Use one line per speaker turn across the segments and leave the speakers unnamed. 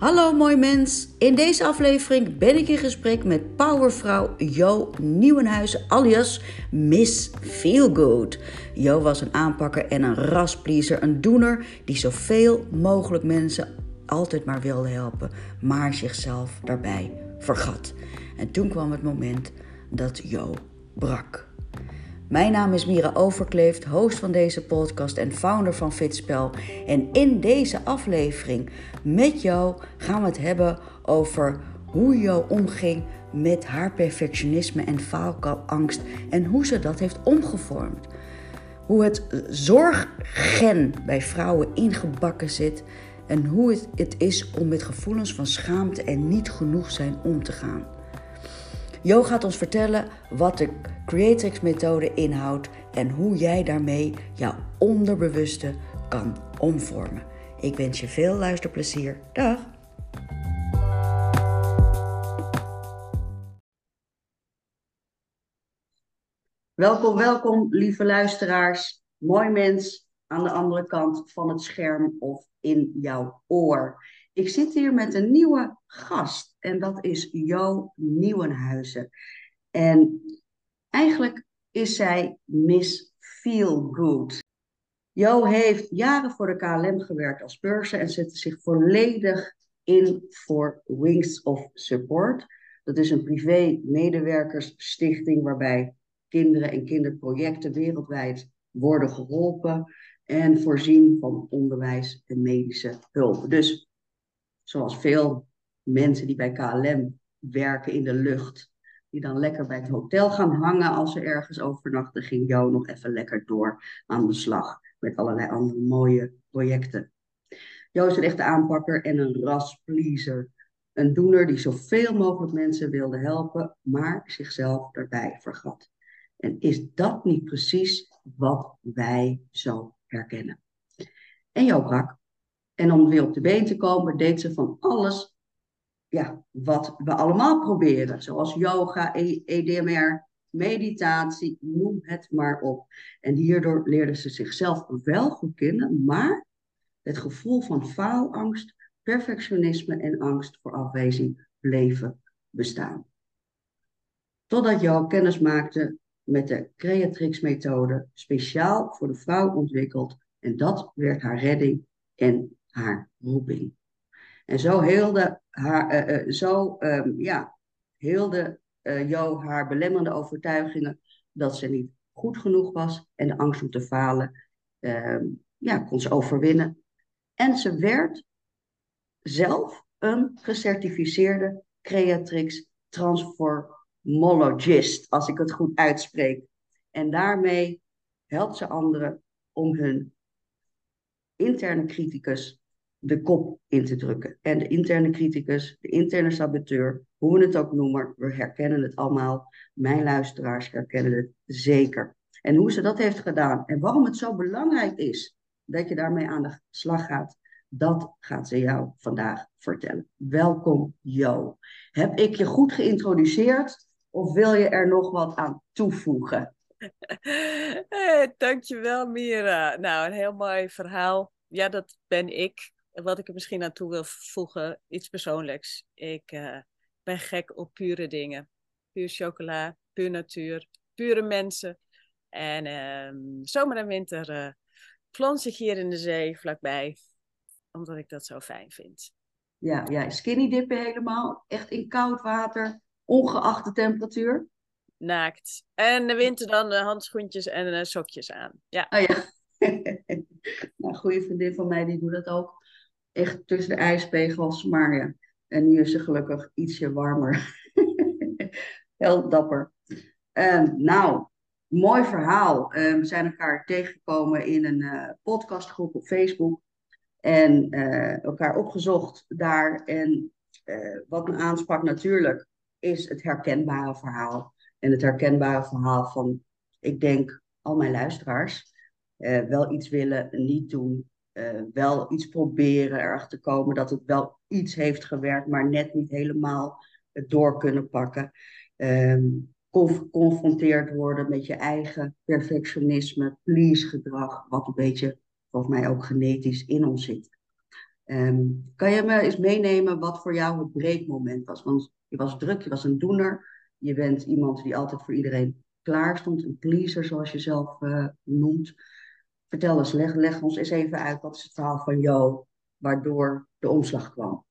Hallo mooi mens. In deze aflevering ben ik in gesprek met powervrouw Jo Nieuwenhuizen alias Miss Feelgood. Jo was een aanpakker en een raspleaser, een doener die zoveel mogelijk mensen altijd maar wilde helpen, maar zichzelf daarbij vergat. En toen kwam het moment dat Jo brak. Mijn naam is Mira Overkleeft, host van deze podcast en founder van Fitspel. En in deze aflevering met jou gaan we het hebben over hoe Jo omging met haar perfectionisme en faalangst en hoe ze dat heeft omgevormd. Hoe het zorggen bij vrouwen ingebakken zit en hoe het, het is om met gevoelens van schaamte en niet genoeg zijn om te gaan. Jo gaat ons vertellen wat de Creatrix-methode inhoudt en hoe jij daarmee jouw onderbewuste kan omvormen. Ik wens je veel luisterplezier. Dag! Welkom, welkom, lieve luisteraars. Mooi mens aan de andere kant van het scherm of in jouw oor. Ik zit hier met een nieuwe gast en dat is Jo Nieuwenhuizen. En eigenlijk is zij Miss Feel Good. Jo heeft jaren voor de KLM gewerkt als purser en zette zich volledig in voor Wings of Support. Dat is een privé medewerkersstichting waarbij kinderen en kinderprojecten wereldwijd worden geholpen en voorzien van onderwijs en medische hulp. Dus zoals veel mensen die bij KLM werken in de lucht, die dan lekker bij het hotel gaan hangen als ze ergens overnachten, ging Jo nog even lekker door aan de slag met allerlei andere mooie projecten. Jo is een echte aanpakker en een raspleaser. Een doener die zoveel mogelijk mensen wilde helpen, maar zichzelf daarbij vergat. En is dat niet precies wat wij zo herkennen? En Jo brak. En om weer op de been te komen, deed ze van alles ja, wat we allemaal proberen. Zoals yoga, EDMR, e meditatie, noem het maar op. En hierdoor leerde ze zichzelf wel goed kennen, maar het gevoel van faalangst, perfectionisme en angst voor afwijzing bleven bestaan. Totdat Jo kennis maakte met de Creatrix-methode, speciaal voor de vrouw ontwikkeld. En dat werd haar redding en haar roeping. En zo heelde, haar, uh, zo, um, ja, heelde uh, Jo haar belemmerende overtuigingen dat ze niet goed genoeg was en de angst om te falen uh, ja, kon ze overwinnen. En ze werd zelf een gecertificeerde Creatrix Transformologist, als ik het goed uitspreek. En daarmee helpt ze anderen om hun interne criticus de kop in te drukken. En de interne criticus, de interne saboteur, hoe we het ook noemen, we herkennen het allemaal. Mijn luisteraars herkennen het zeker. En hoe ze dat heeft gedaan en waarom het zo belangrijk is dat je daarmee aan de slag gaat, dat gaat ze jou vandaag vertellen. Welkom Jo. Heb ik je goed geïntroduceerd of wil je er nog wat aan toevoegen?
Hey, dankjewel Mira. Nou, een heel mooi verhaal. Ja, dat ben ik wat ik er misschien aan toe wil voegen, iets persoonlijks. Ik uh, ben gek op pure dingen. Puur chocola, puur natuur, pure mensen. En uh, zomer en winter uh, plons ik hier in de zee vlakbij, omdat ik dat zo fijn vind.
Ja, ja, skinny dippen helemaal. Echt in koud water, ongeacht de temperatuur.
Naakt. En de winter dan handschoentjes en sokjes aan. Ja.
Oh ja. nou, goede vriendin van mij die doet dat ook echt tussen de ijspegels. Maar ja, en nu is ze gelukkig ietsje warmer. Heel dapper. Um, nou, mooi verhaal. Um, we zijn elkaar tegengekomen in een uh, podcastgroep op Facebook. En uh, elkaar opgezocht daar. En uh, wat me aansprak natuurlijk, is het herkenbare verhaal. En het herkenbare verhaal van, ik denk, al mijn luisteraars. wel iets willen, niet doen, uh, wel iets proberen erachter komen dat het wel iets heeft gewerkt, maar net niet helemaal door kunnen pakken. Um, geconfronteerd worden met je eigen perfectionisme, please gedrag, wat een beetje volgens mij ook genetisch in ons zit. Ehm, kan je me eens meenemen wat voor jou het breekmoment was? Want je was druk, je was een doener. Je bent iemand die altijd voor iedereen klaar stond. Een pleaser, zoals je zelf uh, noemt. Vertel eens, leg, leg ons eens even uit. Wat is het verhaal van jou waardoor de omslag kwam?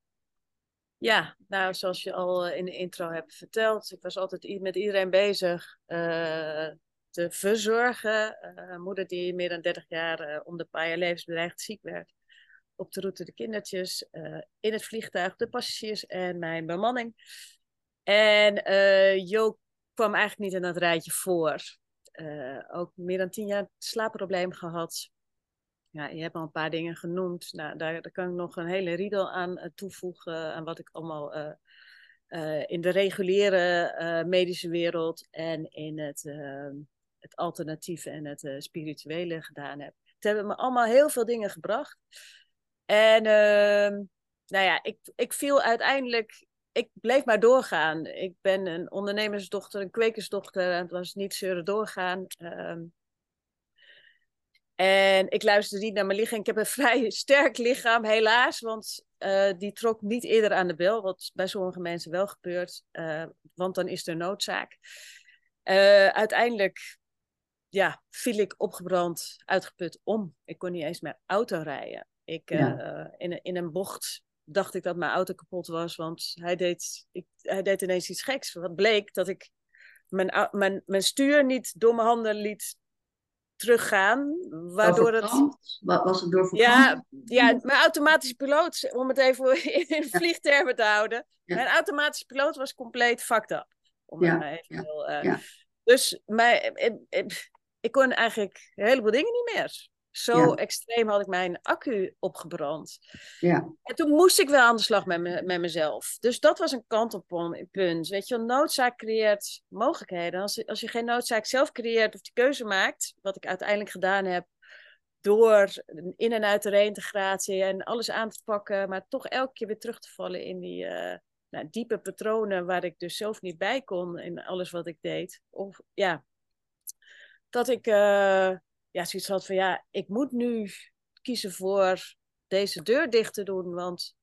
Ja, nou, zoals je al in de intro hebt verteld, ik was altijd met iedereen bezig uh, te verzorgen. Uh, moeder die meer dan 30 jaar uh, om de paar levensbedreigd ziek werd. Op de route de kindertjes, in het vliegtuig de passagiers en mijn bemanning. En Jo kwam eigenlijk niet in dat rijtje voor. Ook meer dan tien jaar slaapprobleem gehad. Ja, je hebt al een paar dingen genoemd. Nou, daar, daar kan ik nog een hele riedel aan toevoegen. Aan wat ik allemaal in de reguliere medische wereld en in het het alternatieve en het spirituele gedaan heb. Het hebben me allemaal heel veel dingen gebracht. En uh, nou ja, ik, ik viel uiteindelijk, ik bleef maar doorgaan. Ik ben een ondernemersdochter, een kwekersdochter en het was niet zeuren doorgaan. Uh, en ik luisterde niet naar mijn lichaam. Ik heb een vrij sterk lichaam, helaas. Want uh, die trok niet eerder aan de bel. Wat bij sommige mensen wel gebeurt. Uh, want dan is er noodzaak. Uh, uiteindelijk ja, viel ik opgebrand, uitgeput om. Ik kon niet eens meer auto rijden. Ik, uh, in, in een bocht dacht ik dat mijn auto kapot was, want hij deed, ik, hij deed ineens iets geks. Wat bleek dat ik mijn, mijn, mijn stuur niet door mijn handen liet teruggaan. Waardoor het.
Wat was het door
Ja, ja, mijn automatische piloot, om het even in vliegtermen te houden. Mijn automatische piloot was compleet fucked up. Om ja. even heel, uh, Dus mijn, ik kon eigenlijk een heleboel dingen niet meer. Zo extreem had ik mijn accu opgebrand.
Ja.
En toen moest ik wel aan de slag met, me, met mezelf. Dus dat was een kantelpunt. Weet je, noodzaak creëert mogelijkheden. Als, als je geen noodzaak zelf creëert of die keuze maakt, wat ik uiteindelijk gedaan heb, door in- en uit de reïntegratie en alles aan te pakken, maar toch elke keer weer terug te vallen in die uh, nou, diepe patronen waar ik dus zelf niet bij kon in alles wat ik deed. Of ja, dat ik uh, ja, zoiets had van ja, ik moet nu kiezen voor deze deur dicht te doen. Want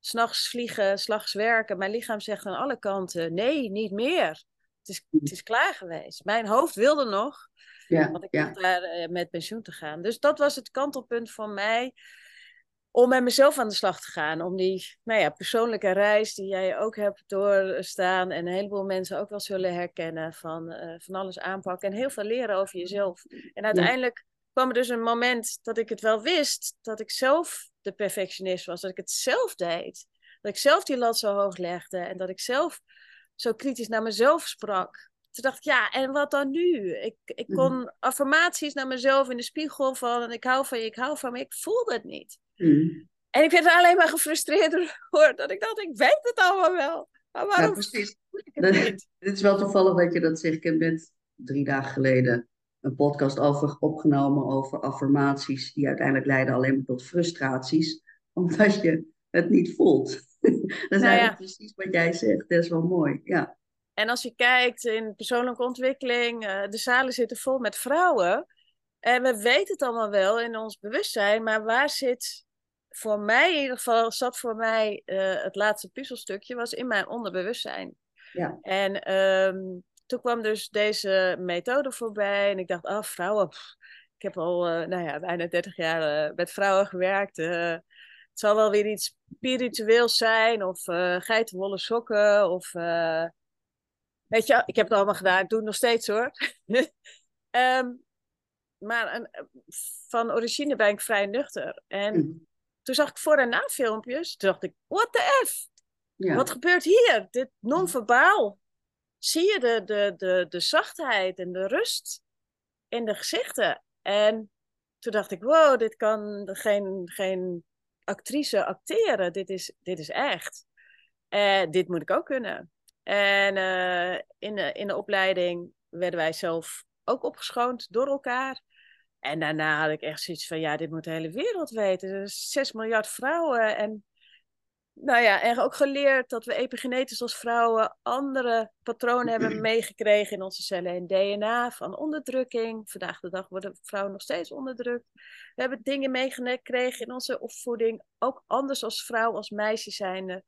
s'nachts vliegen, s'nachts werken, mijn lichaam zegt aan alle kanten: nee, niet meer. Het is, het is klaar geweest. Mijn hoofd wilde nog. Ja, want ik ja. daar uh, met pensioen te gaan. Dus dat was het kantelpunt voor mij om met mezelf aan de slag te gaan. Om die nou ja, persoonlijke reis die jij ook hebt doorstaan. En een heleboel mensen ook wel zullen herkennen. Van, uh, van alles aanpakken. En heel veel leren over jezelf. En uiteindelijk kwam er dus een moment dat ik het wel wist. Dat ik zelf de perfectionist was. Dat ik het zelf deed. Dat ik zelf die lat zo hoog legde. En dat ik zelf zo kritisch naar mezelf sprak. Toen dacht ik, ja, en wat dan nu? Ik, ik kon affirmaties naar mezelf in de spiegel van... Ik hou van je, ik hou van me. Ik voelde het niet.
Mm.
En ik werd er alleen maar gefrustreerd door dat ik dacht, ik weet het allemaal wel. Maar waarom
ja, precies. Het is wel toevallig dat je dat zegt. Ik heb net drie dagen geleden een podcast over opgenomen over affirmaties die uiteindelijk leiden alleen maar tot frustraties, omdat je het niet voelt. dat is nou eigenlijk ja. precies wat jij zegt. Dat is wel mooi, ja.
En als je kijkt in persoonlijke ontwikkeling, uh, de zalen zitten vol met vrouwen. En we weten het allemaal wel in ons bewustzijn, maar waar zit voor mij in ieder geval zat voor mij uh, het laatste puzzelstukje, was in mijn onderbewustzijn.
Ja.
En um, toen kwam dus deze methode voorbij en ik dacht, oh vrouwen, pff, ik heb al uh, nou ja, bijna 30 jaar uh, met vrouwen gewerkt. het zal wel weer iets spiritueels zijn of geitenwolle sokken of... weet je, ik heb het allemaal gedaan, ik doe het nog steeds hoor. um, maar een, van origine ben ik vrij nuchter. En mm toen zag ik voor- en na filmpjes. Toen dacht ik, what the F? Ja. Wat gebeurt hier? Dit non-verbaal. Zie je de, de, de, de zachtheid en de rust in de gezichten? En toen dacht ik, wow, dit kan geen, geen actrice acteren. Dit is, dit is echt. Uh, dit moet ik ook kunnen. En uh, in, de, in de opleiding werden wij zelf ook opgeschoond door elkaar. En daarna had ik echt zoiets van, ja, dit moet de hele wereld weten. Er zijn 6 miljard vrouwen. En nou ja, en ook geleerd dat we epigenetisch als vrouwen andere patronen hebben meegekregen in onze cellen en DNA van onderdrukking. Vandaag de dag worden vrouwen nog steeds onderdrukt. We hebben dingen meegekregen in onze opvoeding, ook anders als vrouw, als meisje zijnde.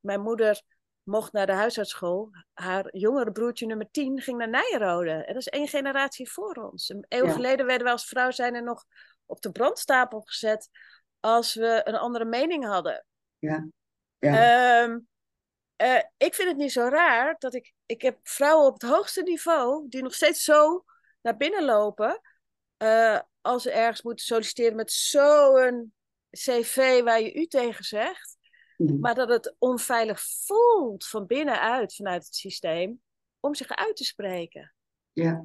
Mijn moeder mocht naar de huisartsschool. Haar jongere broertje nummer 10 ging naar Nijrode. En dat is één generatie voor ons. Een eeuw geleden werden we als vrouw zijn nog op de brandstapel gezet als we een andere mening hadden.
Ja.
ja. Um, uh, ik vind het niet zo raar dat ik... Ik heb vrouwen op het hoogste niveau die nog steeds zo naar binnen lopen... Uh, als ze ergens moeten solliciteren met zo'n cv waar je u tegen zegt. Mhm. Maar dat het onveilig voelt van binnenuit, vanuit het systeem, om zich uit te spreken.
Ja,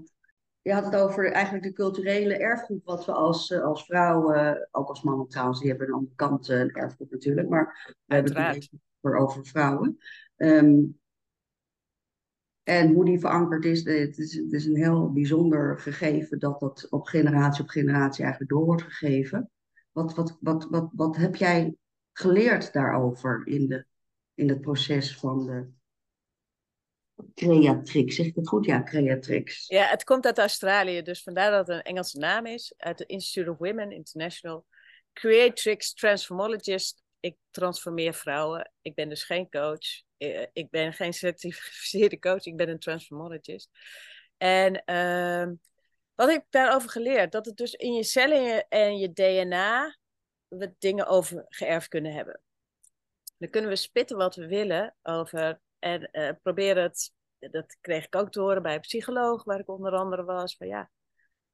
je had het over eigenlijk de culturele erfgoed, wat we als, eh, als vrouwen, ook als mannen trouwens, die hebben een andere kant een erfgoed natuurlijk, maar we hebben het over, over vrouwen. Um, en hoe die verankerd is het, is, het is een heel bijzonder gegeven dat dat op generatie op generatie eigenlijk door wordt gegeven. Wat, wat, wat, wat, wat heb jij geleerd daarover in, de, in het proces van de Creatrix? Zeg ik het goed? Ja, Creatrix.
Ja, het komt uit Australië, dus vandaar dat het een Engelse naam is. Uit het Institute of Women International. Creatrix Transformologist. Ik transformeer vrouwen. Ik ben dus geen coach. Eh, ik ben geen certificeerde coach. Ik ben een transformologist. En uh, wat heb ik daarover geleerd? Dat het dus in je cellen en je DNA we dingen over geërfd kunnen hebben. Dan kunnen we spitten wat we willen over en uh, proberen het, dat kreeg ik ook te horen bij een psycholoog, waar ik onder andere was, van ja,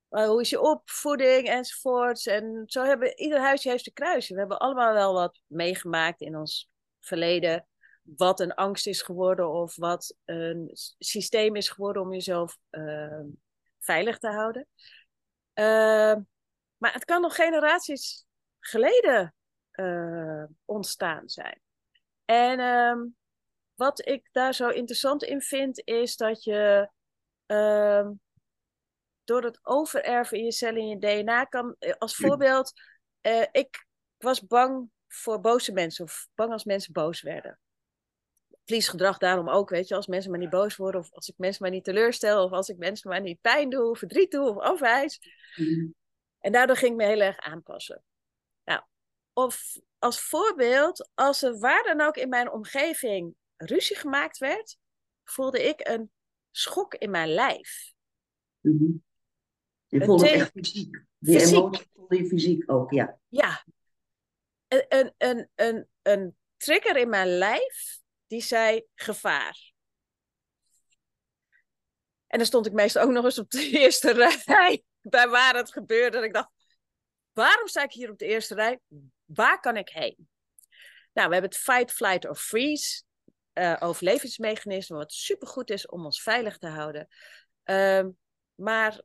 hoe is je opvoeding enzovoorts. En zo hebben ieder huisje heeft een kruisje. We hebben allemaal wel wat meegemaakt in ons verleden, wat een angst is geworden of wat een systeem is geworden om jezelf uh, veilig te houden. Uh, maar het kan nog generaties geleden uh, ontstaan zijn. En uh, wat ik daar zo interessant in vind, is dat je uh, door het overerven in je cellen in je DNA kan, eh, als voorbeeld, uh, ik was bang voor boze mensen of bang als mensen boos werden. Vliesgedrag daarom ook, weet je, als mensen maar niet boos worden of als ik mensen maar niet teleurstel of als ik mensen maar niet pijn doe, verdriet doe of afwijs. Mm. En daardoor ging ik me heel erg aanpassen. Of als voorbeeld, als er waar dan ook in mijn omgeving ruzie gemaakt werd, voelde ik een schok in mijn lijf.
Mm -hmm. Je voelde het echt fysiek. Die fysiek. emotie voelde je fysiek ook, ja.
Ja. Een, een, een, een, een trigger in mijn lijf die zei gevaar. En dan stond ik meestal ook nog eens op de eerste rij bij waar het gebeurde. En ik dacht, waarom sta ik hier op de eerste rij? Waar kan ik heen? Nou, we hebben het fight, flight or freeze uh, overlevingsmechanisme, wat supergoed is om ons veilig te houden. Uh, maar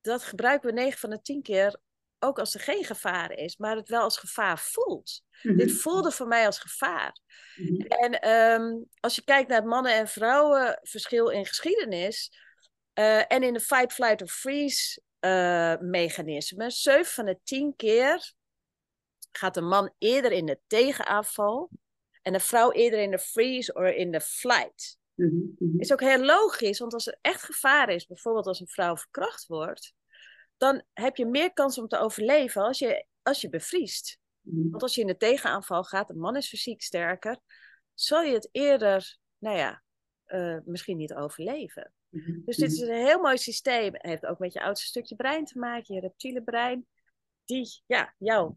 dat gebruiken we 9 van de 10 keer ook als er geen gevaar is, maar het wel als gevaar voelt. Mm-hmm. Dit voelde voor mij als gevaar. Mm-hmm. En um, als je kijkt naar het mannen- en vrouwenverschil in geschiedenis uh, en in de fight, flight or freeze uh, mechanisme, 7 van de 10 keer gaat de man eerder in de tegenaanval en de vrouw eerder in de freeze of in de flight. Mm -hmm. Is ook heel logisch, want als er echt gevaar is, bijvoorbeeld als een vrouw verkracht wordt, dan heb je meer kans om te overleven als je, als je bevriest. Mm -hmm. Want als je in de tegenaanval gaat, de man is fysiek sterker, zal je het eerder, nou ja, uh, misschien niet overleven. Dus dit is een heel mooi systeem. Het heeft ook met je oudste stukje brein te maken, je reptiele brein, die ja, jou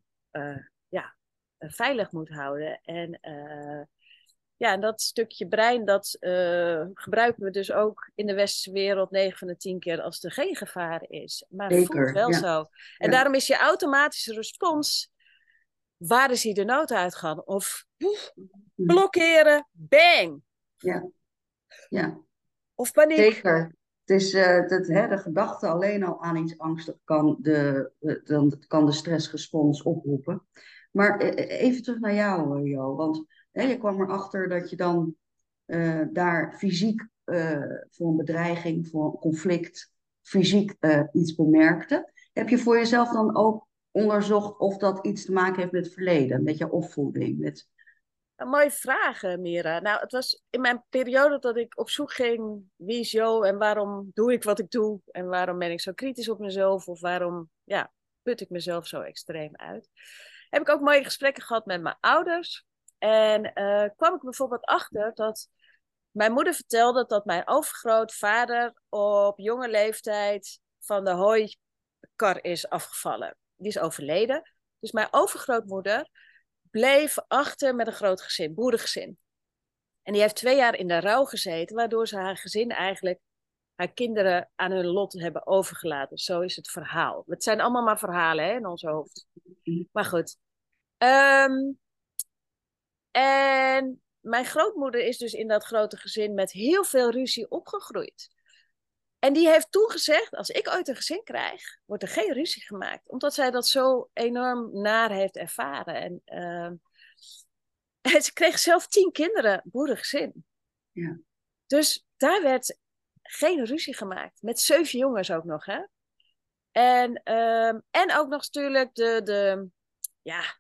ja, uh, veilig moet houden. En uh, ja, en dat stukje brein, dat gebruiken we dus ook in de westerse wereld 9 van de 10 keer als er geen gevaar is. Maar het voelt wel ja. zo. En ja. daarom is je automatische respons, waar is hij de nood uitgaan? Of poef, blokkeren, bang!
Ja. ja.
Of paniek.
Zeker. Het is dat, hè, de gedachte alleen al aan iets angstig kan de, dan kan de stressrespons oproepen. Maar even terug naar jou, Jo. Want hè, je kwam erachter dat je dan daar fysiek voor een bedreiging, voor een conflict, fysiek iets bemerkte. Heb je voor jezelf dan ook onderzocht of dat iets te maken heeft met het verleden, met je opvoeding, met
mooie vraag, eh, Mira. Nou, het was in mijn periode dat ik op zoek ging, wie is Jo en waarom doe ik wat ik doe? En waarom ben ik zo kritisch op mezelf? Of waarom ja, put ik mezelf zo extreem uit? Heb ik ook mooie gesprekken gehad met mijn ouders. En uh, kwam ik bijvoorbeeld achter dat mijn moeder vertelde dat mijn overgrootvader op jonge leeftijd van de hooikar is afgevallen. Die is overleden. Dus mijn overgrootmoeder bleef achter met een groot gezin, boerengezin. En die heeft twee jaar in de rouw gezeten, waardoor ze haar gezin eigenlijk haar kinderen aan hun lot hebben overgelaten. Zo is het verhaal. Het zijn allemaal maar verhalen hè, in ons hoofd. Maar goed. Um, en mijn grootmoeder is dus in dat grote gezin met heel veel ruzie opgegroeid. En die heeft toen gezegd, als ik ooit een gezin krijg, wordt er geen ruzie gemaakt. Omdat zij dat zo enorm naar heeft ervaren. En, uh, ze kreeg zelf tien kinderen, boerengezin. Ja. Dus daar werd geen ruzie gemaakt. Met zeven jongens ook nog, hè. En, uh, en ook nog natuurlijk de, de, ja,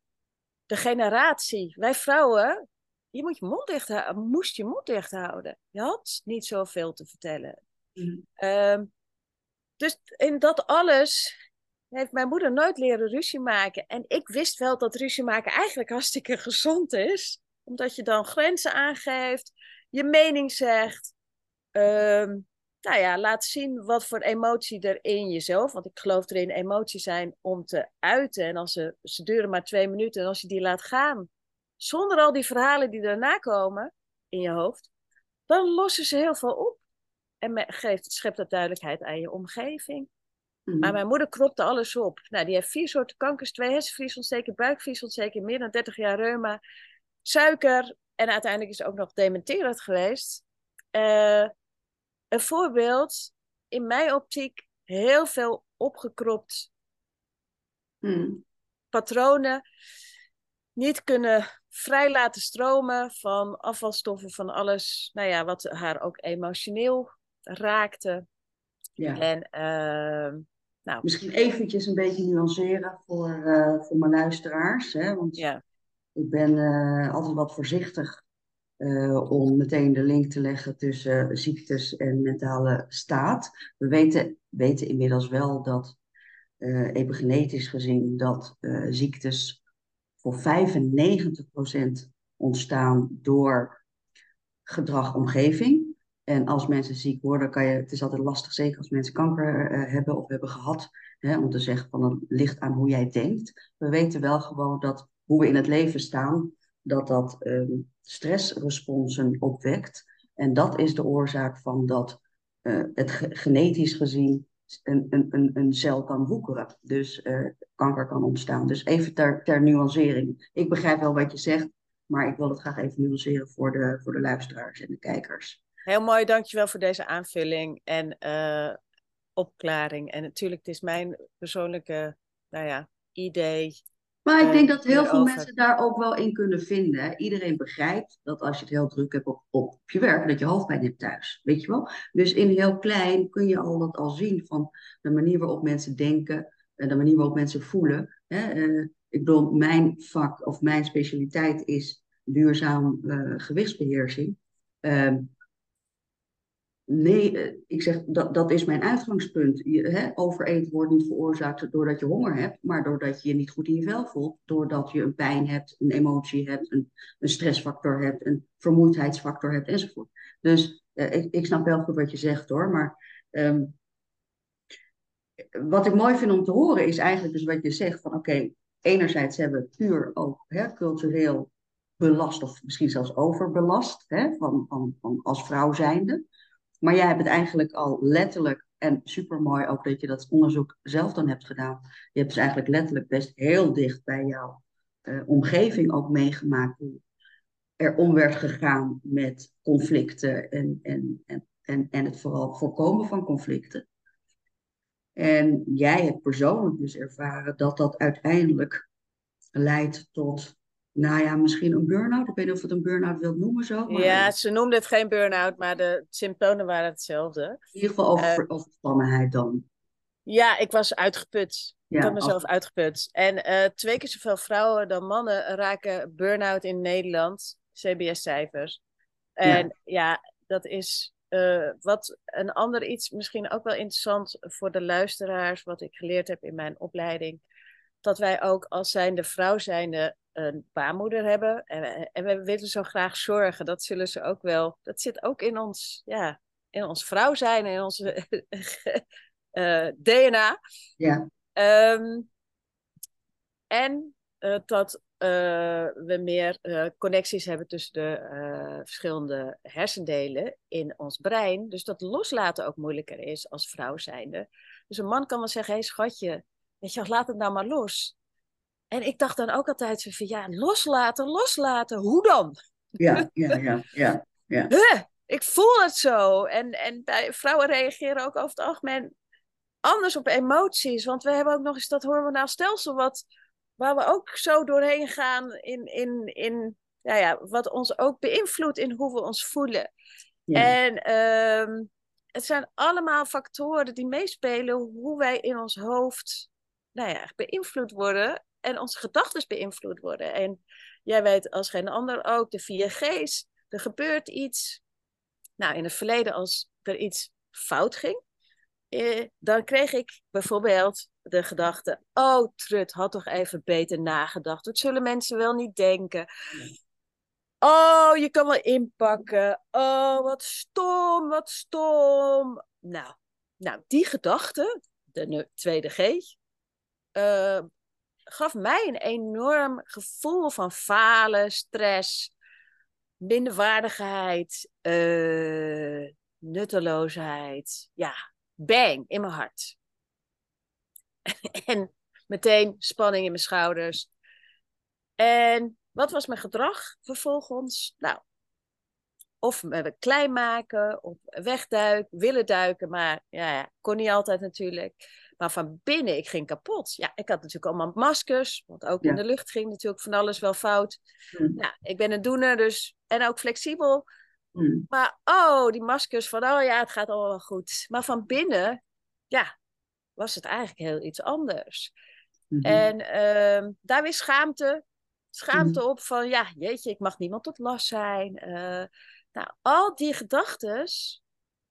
de generatie. Wij vrouwen, je moet je mond dicht moest je mond dicht houden. Je had niet zoveel te vertellen. Ehm, dus in dat alles heeft mijn moeder nooit leren ruzie maken. En ik wist wel dat ruzie maken eigenlijk hartstikke gezond is. Omdat je dan grenzen aangeeft, je mening zegt. Ehm, nou ja, laat zien wat voor emotie er in jezelf. Want ik geloof erin emoties zijn om te uiten. En als ze, ze duren maar twee minuten. En als je die laat gaan, zonder al die verhalen die daarna komen in je hoofd, dan lossen ze heel veel op. En geeft, schept dat duidelijkheid aan je omgeving. Mhm. Maar mijn moeder kropte alles op. Nou, die heeft vier soorten kankers, twee hersenvliesontsteking, buikvliesontsteking, meer dan 30 jaar reuma, suiker en uiteindelijk is ze ook nog dementerend geweest. Uh, een voorbeeld, in mijn optiek, heel veel opgekropt hmm. patronen. Niet kunnen vrij laten stromen van afvalstoffen, van alles, nou ja, wat haar ook emotioneel raakte.
Ja. En, uh, nou. Misschien eventjes een beetje nuanceren voor, uh, voor mijn luisteraars. Hè? Want ja. ik ben uh, altijd wat voorzichtig uh, om meteen de link te leggen tussen ziektes en mentale staat. We weten, weten inmiddels wel dat epigenetisch gezien dat ziektes voor 95% ontstaan door gedrag omgeving. En als mensen ziek worden, kan je, het is altijd lastig, zeker als mensen kanker hebben of hebben gehad, hè, om te zeggen van het ligt aan hoe jij denkt. We weten wel gewoon dat hoe we in het leven staan, dat dat um, stressresponsen opwekt. En dat is de oorzaak van dat uh, het genetisch gezien een, een, een, cel kan woekeren. Dus uh, kanker kan ontstaan. Dus even ter, ter nuancering. Ik begrijp wel wat je zegt, maar ik wil het graag even nuanceren voor de, voor de luisteraars en de kijkers.
Heel mooi, dankjewel voor deze aanvulling en uh, opklaring. En natuurlijk, het is mijn persoonlijke nou ja, idee
maar ik denk dat heel veel mensen daar ook wel in kunnen vinden. Iedereen begrijpt dat als je het heel druk hebt op, op je werk, dat je hoofdpijn hebt thuis. Weet je wel? Dus in heel klein kun je al dat al zien van de manier waarop mensen denken en de manier waarop mensen voelen. Hè? Uh, ik bedoel, mijn vak of mijn specialiteit is duurzaam uh, gewichtsbeheersing. Uh, Nee, eh, ik zeg dat, dat is mijn uitgangspunt. Hè, overeten wordt niet veroorzaakt doordat je honger hebt, maar doordat je je niet goed in je vel voelt. Doordat je een pijn hebt, een emotie hebt, een, een stressfactor hebt, een vermoeidheidsfactor hebt enzovoort. Dus eh, ik, ik snap wel goed wat je zegt hoor. Maar um, wat ik mooi vind om te horen is eigenlijk dus wat je zegt van oké, enerzijds hebben we puur ook hè, cultureel belast of misschien zelfs overbelast hè, van, van, van als vrouw zijnde. Maar jij hebt het eigenlijk al letterlijk, en supermooi ook dat je dat onderzoek zelf dan hebt gedaan. Je hebt dus eigenlijk letterlijk best heel dicht bij jouw uh, omgeving ook meegemaakt hoe er om werd gegaan met conflicten en, en, en, en, en het vooral voorkomen van conflicten. En jij hebt persoonlijk dus ervaren dat dat uiteindelijk leidt tot nou ja, misschien een burn-out. Ik weet niet of het een burn-out wilt noemen zo.
Maar... Ja, ze noemde het geen burn-out, maar de symptomen waren hetzelfde.
In ieder geval over, uh, overspannenheid dan.
Ja, ik was uitgeput. Ja, ik had mezelf uitgeput. En uh, twee keer zoveel vrouwen dan mannen raken burn-out in Nederland. CBS-cijfers. En ja, dat is uh, wat een ander iets, misschien ook wel interessant voor de luisteraars, wat ik geleerd heb in mijn opleiding. Dat wij ook als zijnde vrouw zijnde een baarmoeder hebben. En, en we willen zo graag zorgen. Dat zullen ze ook wel. Dat zit ook in ons, ja, in ons vrouw zijn, in ons uh, eh, DNA.
Ja.
Um, en uh, dat uh, we meer connecties hebben tussen de verschillende hersendelen in ons brein. Dus dat loslaten ook moeilijker is als vrouw zijnde. Dus een man kan wel zeggen, hé hey, schatje, weet je, laat het nou maar los. En ik dacht dan ook altijd zo van, ja, loslaten, loslaten, hoe dan?
Ja, ja, ja, ja. ja.
Huh, ik voel het zo. En, en bij vrouwen reageren ook over het algemeen anders op emoties. Want we hebben ook nog eens dat hormonaal stelsel wat waar we ook zo doorheen gaan in, in, in ja, ja, wat ons ook beïnvloedt in hoe we ons voelen. En ehm, het zijn allemaal factoren die meespelen hoe wij in ons hoofd nou ja, beïnvloed worden en onze gedachten beïnvloed worden. En jij weet als geen ander ook de 4G's. Er gebeurt iets. Nou, in het verleden als er iets fout ging, eh, dan kreeg ik bijvoorbeeld de gedachte: Oh, Trut had toch even beter nagedacht. Dat zullen mensen wel niet denken. Oh, je kan wel inpakken. Oh, wat stom, wat stom. Nou, nou die gedachte, de tweede G, uh, gaf mij een enorm gevoel van falen, stress, minderwaardigheid, uh, nutteloosheid. Ja, bang in mijn hart. en meteen spanning in mijn schouders. En wat was mijn gedrag vervolgens? Nou, of me klein maken, of wegduiken, willen duiken, maar ja, kon niet altijd natuurlijk. Maar van binnen, ik ging kapot. Ja, ik had natuurlijk allemaal maskers, want ook in de lucht ging natuurlijk van alles wel fout. Mm. Nou, ik ben een doener, dus, en ook flexibel. Mm. Maar oh, die maskers van, oh ja, het gaat allemaal goed. Maar van binnen, ja, was het eigenlijk heel iets anders. Mhm. En uh, daar weer schaamte. Schaamte mhm. op van, ja, jeetje, ik mag niemand tot last zijn. Uh, nou, al die gedachten,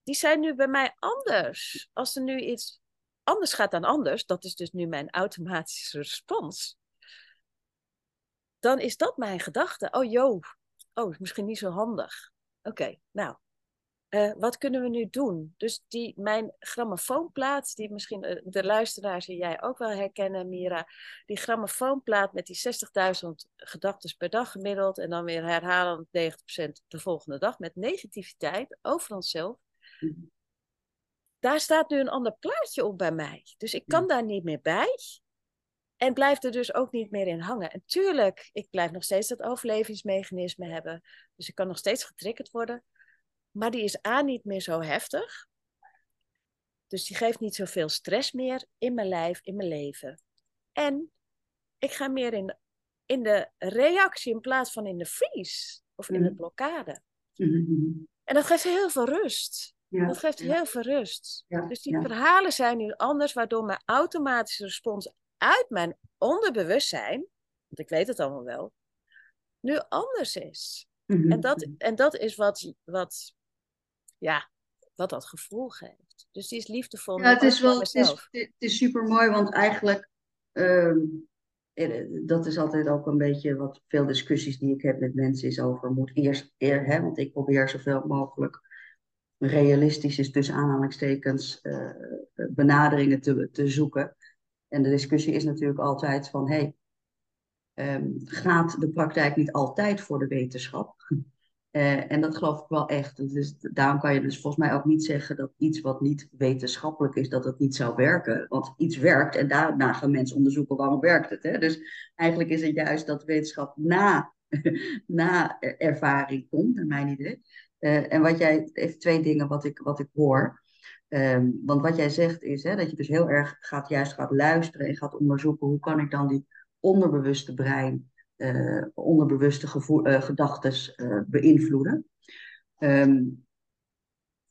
die zijn nu bij mij anders. Als er nu iets anders gaat dan anders, dat is dus nu mijn automatische respons. Dan is dat mijn gedachte. Oh, joh, oh, misschien niet zo handig. Oké, nou, uh, wat kunnen we nu doen? Dus die, mijn grammofoonplaat, die misschien uh, de luisteraars en jij ook wel herkennen, Mira. Die grammofoonplaat met die 60.000 gedachten per dag gemiddeld. En dan weer herhalen 90% de volgende dag met negativiteit over onszelf. Mhm. Daar staat nu een ander plaatje op bij mij. Dus ik kan daar niet meer bij. En blijf er dus ook niet meer in hangen. En tuurlijk, ik blijf nog steeds dat overlevingsmechanisme hebben. Dus ik kan nog steeds getriggerd worden. Maar die is A niet meer zo heftig. Dus die geeft niet zoveel stress meer in mijn lijf, in mijn leven. En ik ga meer in, in de reactie in plaats van in de freeze of in de mhm. blokkade. Mhm. En dat geeft heel veel rust. Dat geeft heel veel rust. dus die verhalen zijn nu anders, waardoor mijn automatische respons uit mijn onderbewustzijn, want ik weet het allemaal wel, nu anders is. Mhm. En, dat, en dat is wat, wat ja, wat dat gevoel geeft. Dus die is liefdevol.
Ja, het is wel, het is, het is super mooi, want eigenlijk, ehm, eh, dat is altijd ook een beetje wat veel discussies die ik heb met mensen is over, moet eerst, eer, hè, want ik probeer zoveel mogelijk realistisch is tussen aanhalingstekens uh, benaderingen te, te zoeken. En de discussie is natuurlijk altijd van, hey, um, gaat de praktijk niet altijd voor de wetenschap? Uh, en dat geloof ik wel echt. Dus daarom kan je dus volgens mij ook niet zeggen dat iets wat niet wetenschappelijk is, dat het niet zou werken. Want iets werkt en daarna gaan mensen onderzoeken waarom werkt het. Hè? Dus eigenlijk is het juist dat wetenschap na, na ervaring komt, naar mijn idee. Uh, en wat jij, even twee dingen wat ik, wat ik hoor. Um, want wat jij zegt is hè, dat je dus heel erg gaat, juist gaat luisteren en gaat onderzoeken hoe kan ik dan die onderbewuste brein uh, onderbewuste uh, gedachten beïnvloeden. Um,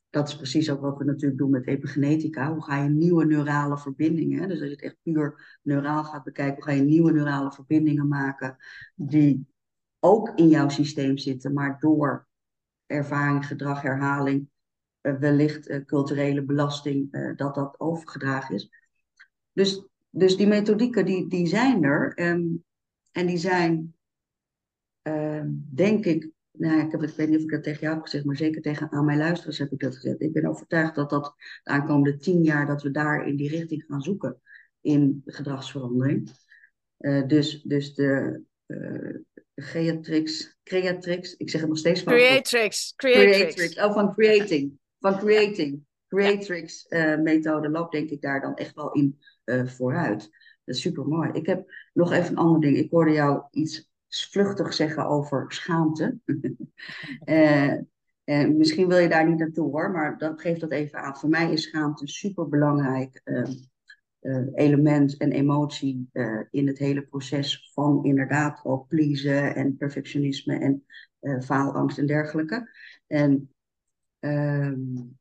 dat is precies ook wat we natuurlijk doen met epigenetica. Hoe ga je nieuwe neurale verbindingen, dus als je het echt puur neuraal gaat bekijken, hoe ga je nieuwe neurale verbindingen maken die ook in jouw systeem zitten, maar door ervaring, gedrag, herhaling, uh, wellicht uh, culturele belasting, uh, dat dat overgedragen is. Dus, dus die methodieken die, die zijn er um, en die zijn, ehm, denk ik, nou, ik, heb het, ik weet niet of ik dat tegen jou heb gezegd, maar zeker tegen aan mijn luisteraars heb ik dat gezegd. Ik ben overtuigd dat dat de aankomende tien jaar, dat we daar in die richting gaan zoeken in gedragsverandering. dus, dus de, Creatrix, Creatrix, ik zeg het nog steeds
van. Creatrix, Creatrix.
Creatrix. Oh, van creating, van creating. Creatrix ja. uh, methode loopt denk ik daar dan echt wel in uh, vooruit. Dat is super mooi. Ik heb nog even een ander ding. Ik hoorde jou iets vluchtig zeggen over schaamte. uh, misschien wil je daar niet naartoe hoor, maar dat geeft dat even aan. Voor mij is schaamte super belangrijk uh, element en emotie uh, in het hele proces van inderdaad ook pleasen en perfectionisme en uh, faalangst en dergelijke. En, um,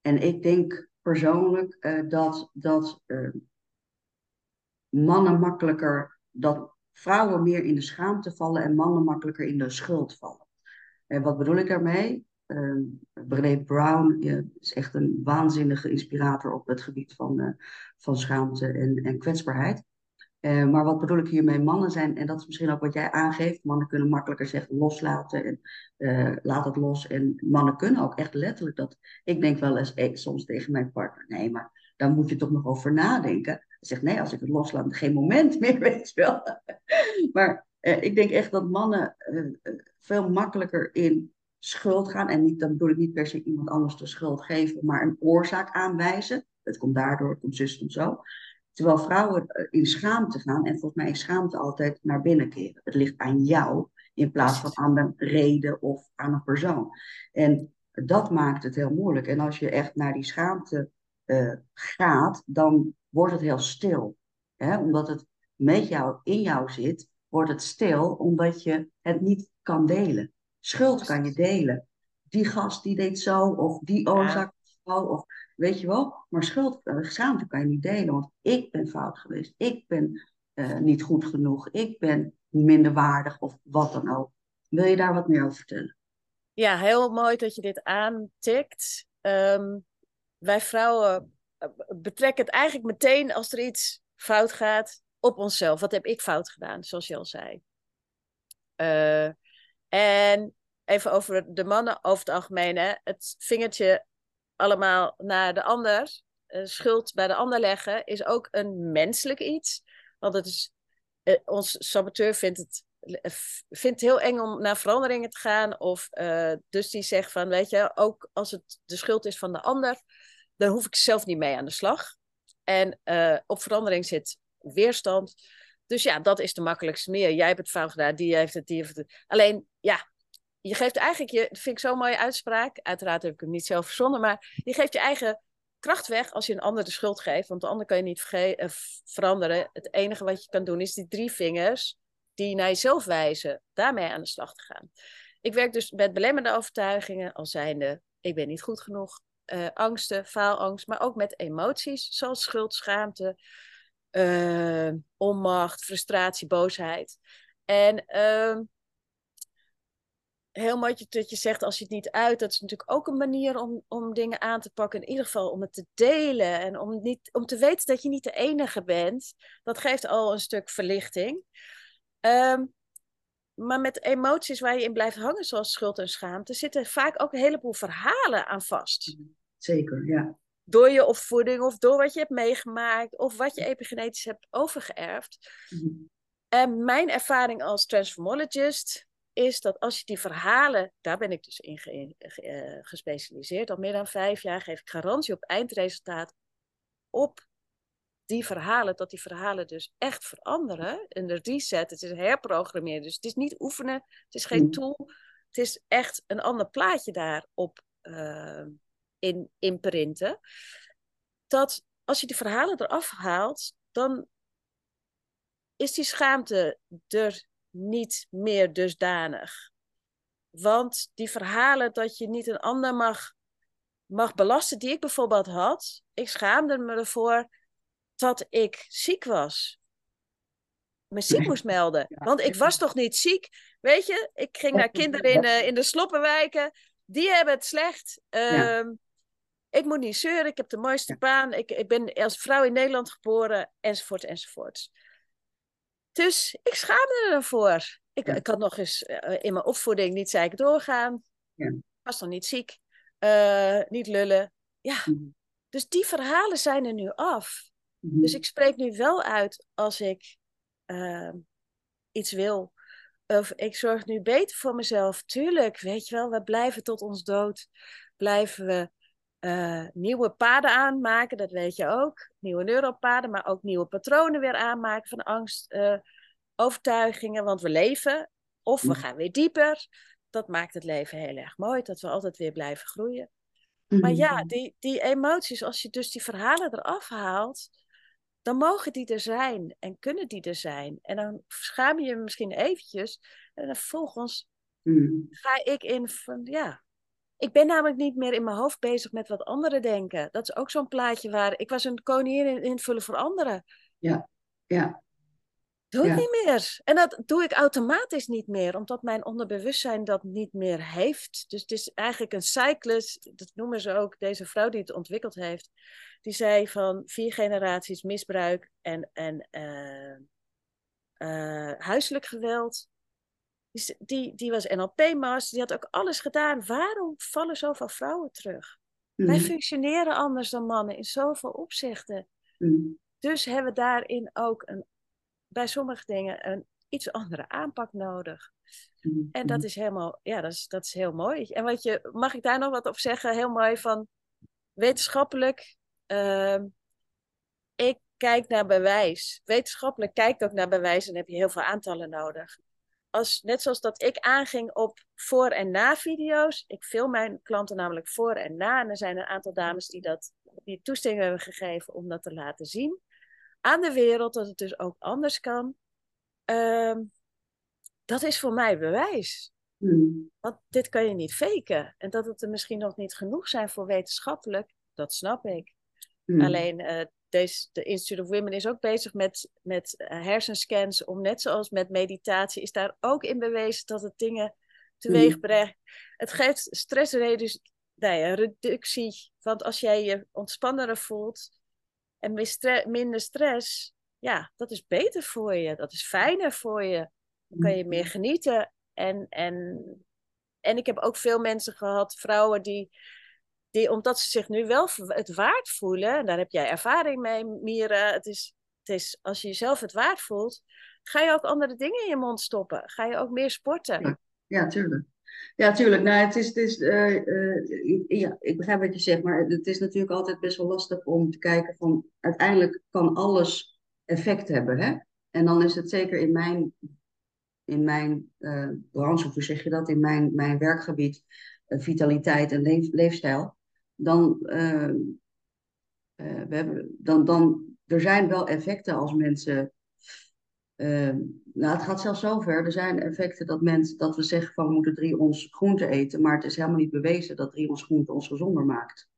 en ik denk persoonlijk dat, dat mannen makkelijker, dat vrouwen meer in de schaamte vallen en mannen makkelijker in de schuld vallen. En wat bedoel ik daarmee? Uh, Brené Brown is echt een waanzinnige inspirator op het gebied van, uh, van schaamte en, en kwetsbaarheid. Uh, maar wat bedoel ik hiermee? Mannen zijn, en dat is misschien ook wat jij aangeeft, mannen kunnen makkelijker zeggen loslaten en uh, laat het los. En mannen kunnen ook echt letterlijk dat. Ik denk wel eens soms tegen mijn partner, nee, maar daar moet je toch nog over nadenken. Hij zegt nee, als ik het loslaat, geen moment meer, weet je wel. maar ik denk echt dat mannen veel makkelijker in schuld gaan. En niet, dan bedoel ik niet per se iemand anders de schuld geven, maar een oorzaak aanwijzen. Het komt daardoor, het komt zus en zo. Terwijl vrouwen eh, in schaamte gaan, en volgens mij is schaamte altijd naar binnen keren. Het ligt aan jou, in plaats van aan de reden of aan een persoon. En dat maakt het heel moeilijk. En als je echt naar die schaamte uh, gaat, dan wordt het heel stil. Hè? Omdat het met jou, in jou zit, wordt het stil, omdat je het niet kan delen. Schuld kan je delen. Die gast die deed zo, of die oorzaak zo, of weet je wel. Maar schuld, uh, schaamte kan je niet delen, want ik ben fout geweest. Ik ben uh, niet goed genoeg. Ik ben minder waardig, of wat dan ook. Wil je daar wat meer over vertellen?
Ja, heel mooi dat je dit aantikt. Um, wij vrouwen eh, betrekken het eigenlijk meteen als er iets fout gaat op onszelf. Wat heb ik fout gedaan, zoals je al zei. Uh, en even over de mannen over het algemeen. Hè. Het vingertje allemaal naar de ander, uh, schuld bij de ander leggen, is ook een menselijk iets. Want het is, uh, ons saboteur vindt het, uh, vindt heel eng om naar veranderingen te gaan. Of dus die zegt van, weet je, ook als het de schuld is van de ander, dan hoef ik zelf niet mee aan de slag. En op verandering zit weerstand. Dus ja, dat is de makkelijkste meer. Jij hebt het fout gedaan, die heeft het, die heeft het. Alleen, ja, je geeft eigenlijk je, vind ik zo'n mooie uitspraak. Uiteraard heb ik hem niet zelf verzonnen, maar je geeft je eigen kracht weg als je een ander de schuld geeft. Want de ander kan je niet uh, veranderen. Het enige wat je kan doen is die drie vingers die naar jezelf wijzen, daarmee aan de slag te gaan. Ik werk dus met belemmerde overtuigingen, als zijnde ik ben niet goed genoeg, uh, angsten, faalangst, maar ook met emoties zoals schuld, schaamte, uh, onmacht, frustratie, boosheid. En uh, mooi dat je zegt, als je het niet uit, dat is natuurlijk ook een manier om, om dingen aan te pakken. In ieder geval om het te delen en om, niet, om te weten dat je niet de enige bent. Dat geeft al een stuk verlichting. Um, maar met emoties waar je in blijft hangen, zoals schuld en schaamte, zitten vaak ook een heleboel verhalen aan vast.
Zeker, ja
door je opvoeding of door wat je hebt meegemaakt of wat je epigenetisch hebt overgeërfd. Mm En mijn ervaring als transformologist is dat als je die verhalen, daar ben ik dus in ge, ge, uh, gespecialiseerd, al meer dan vijf jaar geef ik garantie op eindresultaat op die verhalen, dat die verhalen dus echt veranderen. En de reset, het is herprogrammeren, dus het is niet oefenen, het is geen mm tool, het is echt een ander plaatje daarop uh, in, imprinten. Dat als je die verhalen eraf haalt, dan is die schaamte er niet meer dusdanig. Want die verhalen dat je niet een ander mag, mag belasten, die ik bijvoorbeeld had, ik schaamde me ervoor dat ik ziek was. me ziek moest melden. Want ik was toch niet ziek? Weet je, ik ging naar kinderen in, uh, in de sloppenwijken. Die hebben het slecht. Ehm, ik moet niet zeuren, ik heb de mooiste baan. Ik, ik ben als vrouw in Nederland geboren, enzovoort, enzovoort. Dus ik schaamde ervoor. Ik, ik had nog eens uh, in mijn opvoeding niet zeker doorgaan. Ja. Was nog niet ziek. Uh, niet lullen. Ja, mhm. dus die verhalen zijn er nu af. Mhm. Dus ik spreek nu wel uit als ik uh, iets wil. Of ik zorg nu beter voor mezelf. Tuurlijk, weet je wel, we blijven tot ons dood. Blijven we uh, nieuwe paden aanmaken, dat weet je ook. Nieuwe neuropaden, maar ook nieuwe patronen weer aanmaken van angst, uh, overtuigingen. Want we leven of we mhm. gaan weer dieper. Dat maakt het leven heel erg mooi, dat we altijd weer blijven groeien. Maar ja, mhm. die, die emoties, als je dus die verhalen eraf haalt, dan mogen die er zijn en kunnen die er zijn. En dan schaam je je misschien eventjes. En dan vervolgens mhm. ga ik in van, ja, ik ben namelijk niet meer in mijn hoofd bezig met wat anderen denken. Dat is ook zo'n plaatje waar ik was een koningin in invullen voor anderen.
Ja, ja.
Doe ik niet meer. En dat doe ik automatisch niet meer, omdat mijn onderbewustzijn dat niet meer heeft. Dus het is eigenlijk een cyclus, dat noemen ze ook, deze vrouw die het ontwikkeld heeft. Die zei van vier generaties misbruik en, en uh, uh, huiselijk geweld. Die, die, die was NLP-master, die had ook alles gedaan. Waarom vallen zoveel vrouwen terug? Wij mhm. functioneren anders dan mannen in zoveel opzichten. Mm. Dus hebben we daarin ook een bij sommige dingen een iets andere aanpak nodig. Mhm, en dat is helemaal, ja, dat is, dat is heel mooi. En wat je, mag ik daar nog wat op zeggen? Heel mooi van wetenschappelijk. Uh, ik kijk naar bewijs. Wetenschappelijk kijkt ook naar bewijs en heb je heel veel aantallen nodig. Als, net zoals dat ik aanging op voor- en na-video's. Ik film mijn klanten namelijk voor en na. En er zijn een aantal dames die, dat, die toestemming hebben gegeven om dat te laten zien aan de wereld dat het dus ook anders kan. Ehm, dat is voor mij bewijs. Hmm. Want dit kan je niet faken. En dat het er misschien nog niet genoeg zijn voor wetenschappelijk, dat snap ik. Hmm. Alleen uh, deze, de Institute of Women is ook bezig met, met uh, hersenscans. Om net zoals met meditatie, is daar ook in bewezen dat het dingen teweeg hmm. brengt. Het geeft stressreductie. Nee, reductie. Want als jij je ontspannender voelt, en minder stress, ja, dat is beter voor je. Dat is fijner voor je. Dan kan je meer genieten. En, en, en ik heb ook veel mensen gehad, vrouwen die, die, omdat ze zich nu wel het waard voelen, en daar heb jij ervaring mee, Mira. Het is, het is, als je jezelf het waard voelt, ga je ook andere dingen in je mond stoppen. Ga je ook meer sporten.
Ja, tuurlijk. Ja, tuurlijk. Nou, het is, het is, uh, uh, ja, ik begrijp wat je zegt, maar het is natuurlijk altijd best wel lastig om te kijken van uiteindelijk kan alles effect hebben. Hè? En dan is het zeker in mijn, in mijn uh, branche, hoe zeg je dat, in mijn, mijn werkgebied, vitaliteit en leef, leefstijl, dan, we hebben, dan, dan er zijn wel effecten als mensen Ehm, nou, het gaat zelfs zover. Er zijn effecten dat, mensen, dat we zeggen van we moeten drie ons groente eten. Maar het is helemaal niet bewezen dat drie ons groente ons gezonder maakt.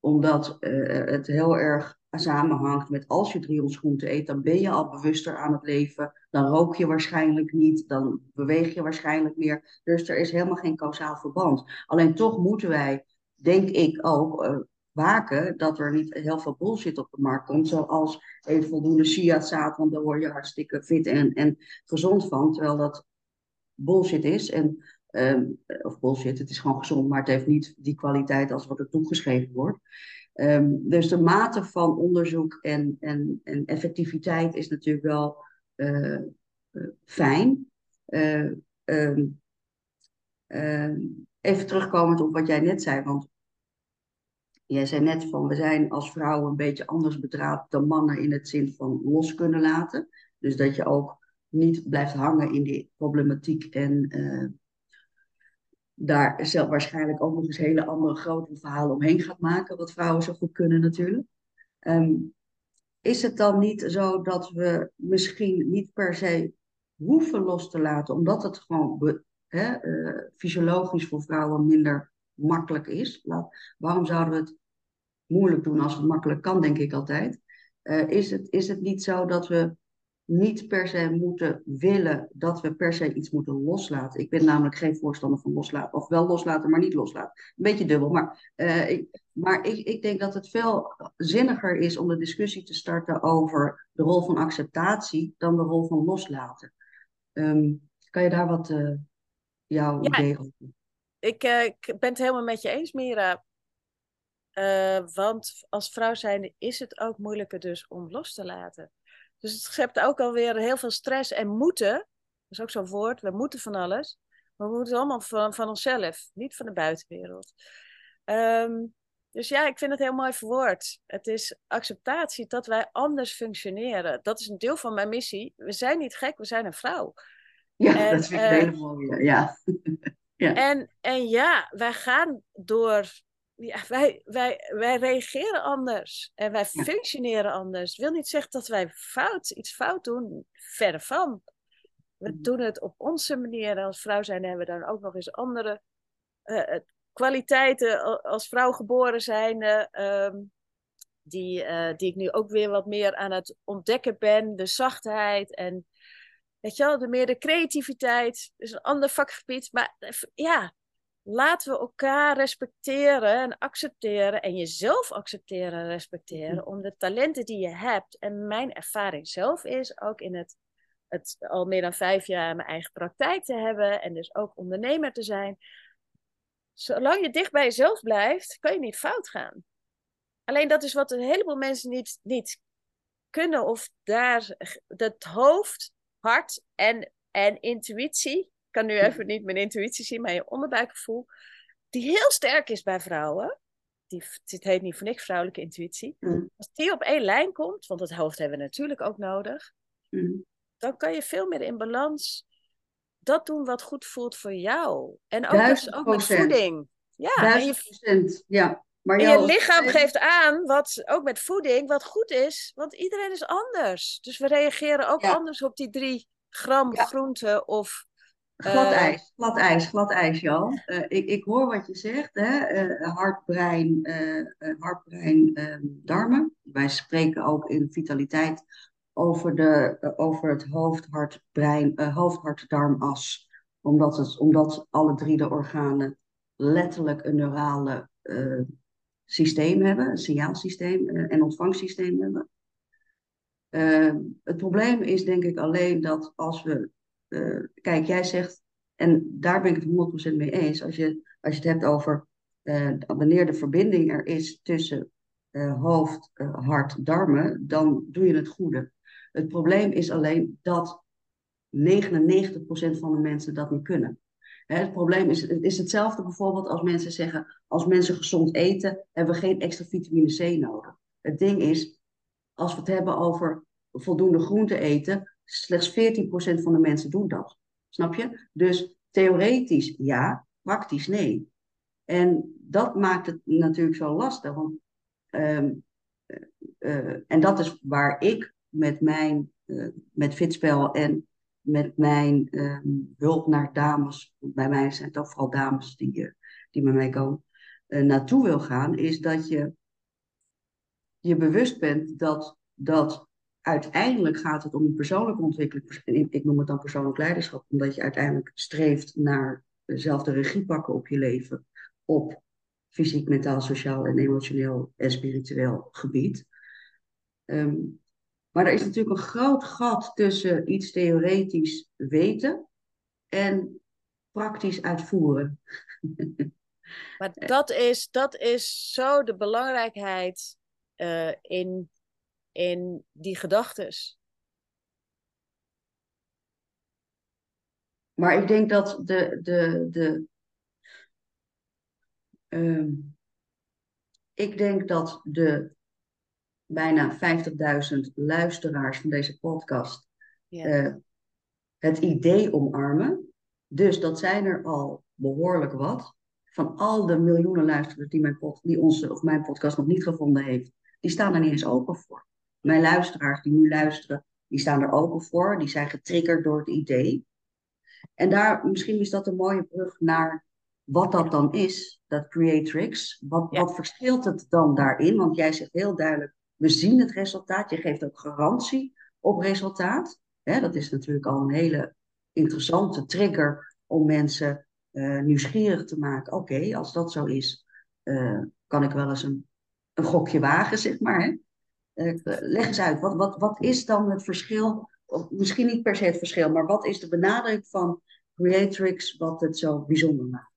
Omdat het heel erg samenhangt met als je drie ons groente eet, dan ben je al bewuster aan het leven. Dan rook je waarschijnlijk niet. Dan beweeg je waarschijnlijk meer. Dus er is helemaal geen kausaal verband. Alleen toch moeten wij, denk ik ook, uh, waken dat er niet heel veel bullshit op de markt komt. Zoals even voldoende chiazaad, want daar word je hartstikke fit en, en gezond van. Terwijl dat bullshit is. En, um, of bullshit, het is gewoon gezond, maar het heeft niet die kwaliteit als wat er toegeschreven wordt. Um, dus de mate van onderzoek en, en, en effectiviteit is natuurlijk wel uh, uh, fijn. Uh, even terugkomend op wat jij net zei, want Jij zei net van we zijn als vrouwen een beetje anders bedraad dan mannen in het zin van los kunnen laten. Dus dat je ook niet blijft hangen in die problematiek en uh, daar zelf waarschijnlijk ook nog eens hele andere grote verhalen omheen gaat maken, wat vrouwen zo goed kunnen natuurlijk. Um, is het dan niet zo dat we misschien niet per se hoeven los te laten, omdat het gewoon hè, uh, fysiologisch voor vrouwen minder makkelijk is. waarom zouden we het moeilijk doen als het makkelijk kan, denk ik altijd. Uh, is, het, is het niet zo dat we niet per se moeten willen dat we per se iets moeten loslaten. Ik ben namelijk geen voorstander van loslaten, of wel loslaten, maar niet loslaten. Een beetje dubbel, maar, uh, ik, maar ik, ik denk dat het veel zinniger is om de discussie te starten over de rol van acceptatie dan de rol van loslaten. Um, kan je daar wat jouw ja, idee over?
Ik, uh, ik ben het helemaal met je eens, Mira. want als vrouw zijnde is het ook moeilijker dus om los te laten. Dus het schept ook alweer heel veel stress en moeten. Dat is ook zo'n woord. We moeten van alles. Maar we moeten allemaal van, van onszelf, niet van de buitenwereld. Um, dus ja, ik vind het heel mooi verwoord. Het is acceptatie dat wij anders functioneren. Dat is een deel van mijn missie. We zijn niet gek, we zijn een vrouw.
Ja, en, dat vind ik uh, hele mooie. Ja.
ja. En, en ja, wij gaan door ja, wij, wij, wij reageren anders en wij functioneren anders. Dat wil niet zeggen dat wij fout, iets fout doen, verre van. We mm. doen het op onze manier. En als vrouw zijn hebben we dan ook nog eens andere uh, kwaliteiten als vrouw geboren zijn. Uh, die, uh, die ik nu ook weer wat meer aan het ontdekken ben. De zachtheid en weet je wel, de meer de creativiteit. is een ander vakgebied. Maar ja, laten we elkaar respecteren en accepteren en jezelf accepteren en respecteren mm. om de talenten die je hebt. En mijn ervaring zelf is ook in het, het al meer dan vijf jaar mijn eigen praktijk te hebben en dus ook ondernemer te zijn. Zolang je dicht bij jezelf blijft, kan je niet fout gaan. Alleen dat is wat een heleboel mensen niet, niet kunnen of daar het hoofd, hart en, en intuïtie kan nu even niet mijn intuïtie zien, maar je onderbuikgevoel, die heel sterk is bij vrouwen. Die, het heet niet voor niks vrouwelijke intuïtie. Mm. Als die op één lijn komt, want het hoofd hebben we natuurlijk ook nodig, mm. dan kan je veel meer in balans dat doen wat goed voelt voor jou. En ook, dus ook met voeding.
Ja, en je, ja.
Maar en je lichaam geeft aan, wat, ook met voeding, wat goed is. Want iedereen is anders. Dus we reageren ook anders op die drie gram groente of
Glad eh, ijs, glad ijs, glad ijs, Jan. Uh, ik, ik hoor wat je zegt, hè? Uh, hart, brein, hart, brein, ehm, darmen. Wij spreken ook in vitaliteit over, de, over het hoofd, hart, brein, hoofd, hart, darmas. Omdat, het, omdat alle drie de organen letterlijk een neurale systeem hebben, een signaalsysteem en ontvangsysteem hebben. Ehm, het probleem is denk ik alleen dat als we uh, kijk, jij zegt, en daar ben ik het 100% mee eens, als je, als je het hebt over uh, wanneer de verbinding er is tussen hoofd, hart, darmen, dan doe je het goede. Het probleem is alleen dat 99% van de mensen dat niet kunnen. Het probleem is, het is hetzelfde bijvoorbeeld als mensen zeggen, als mensen gezond eten, hebben we geen extra vitamine C nodig. Het ding is, als we het hebben over voldoende groente eten, Slechts 14% van de mensen doen dat. Snap je? Dus theoretisch ja, praktisch nee. En dat maakt het natuurlijk zo lastig. Want, um, uh, en dat is waar ik met mijn uh, met Fitspel en met mijn um, hulp naar dames, bij mij zijn het ook vooral dames die, die met mij komen, naartoe wil gaan, is dat je je bewust bent dat, dat uiteindelijk gaat het om een persoonlijke ontwikkeling. Ik noem het dan persoonlijk leiderschap, omdat je uiteindelijk streeft naar dezelfde regie pakken op je leven. Op fysiek, mentaal, sociaal en emotioneel en spiritueel gebied. Um, maar er is natuurlijk een groot gat tussen iets theoretisch weten en praktisch uitvoeren.
Maar dat is, dat is zo de belangrijkheid uh, in in die gedachtes.
Maar ik denk dat de. de, de uh, ik denk dat de bijna 50.000 luisteraars van deze podcast ja. uh, het idee omarmen. Dus dat zijn er al behoorlijk wat. Van al de miljoenen luisteraars die, mijn pod, die onze of mijn podcast nog niet gevonden heeft, die staan er niet eens open voor. Mijn luisteraars die nu luisteren, die staan er open voor. Die zijn getriggerd door het idee. En daar, misschien is dat een mooie brug naar wat dat dan is, dat creatrix. Wat, wat verschilt het dan daarin? Want jij zegt heel duidelijk, we zien het resultaat. Je geeft ook garantie op resultaat. Dat is natuurlijk al een hele interessante trigger om mensen uh, nieuwsgierig te maken. Oké, als dat zo is, uh, kan ik wel eens een, een gokje wagen, zeg maar. Hè? Uh, leg eens uit, wat, wat, wat is dan het verschil, misschien niet per se het verschil, maar wat is de benadering van Creatrix wat het zo bijzonder maakt?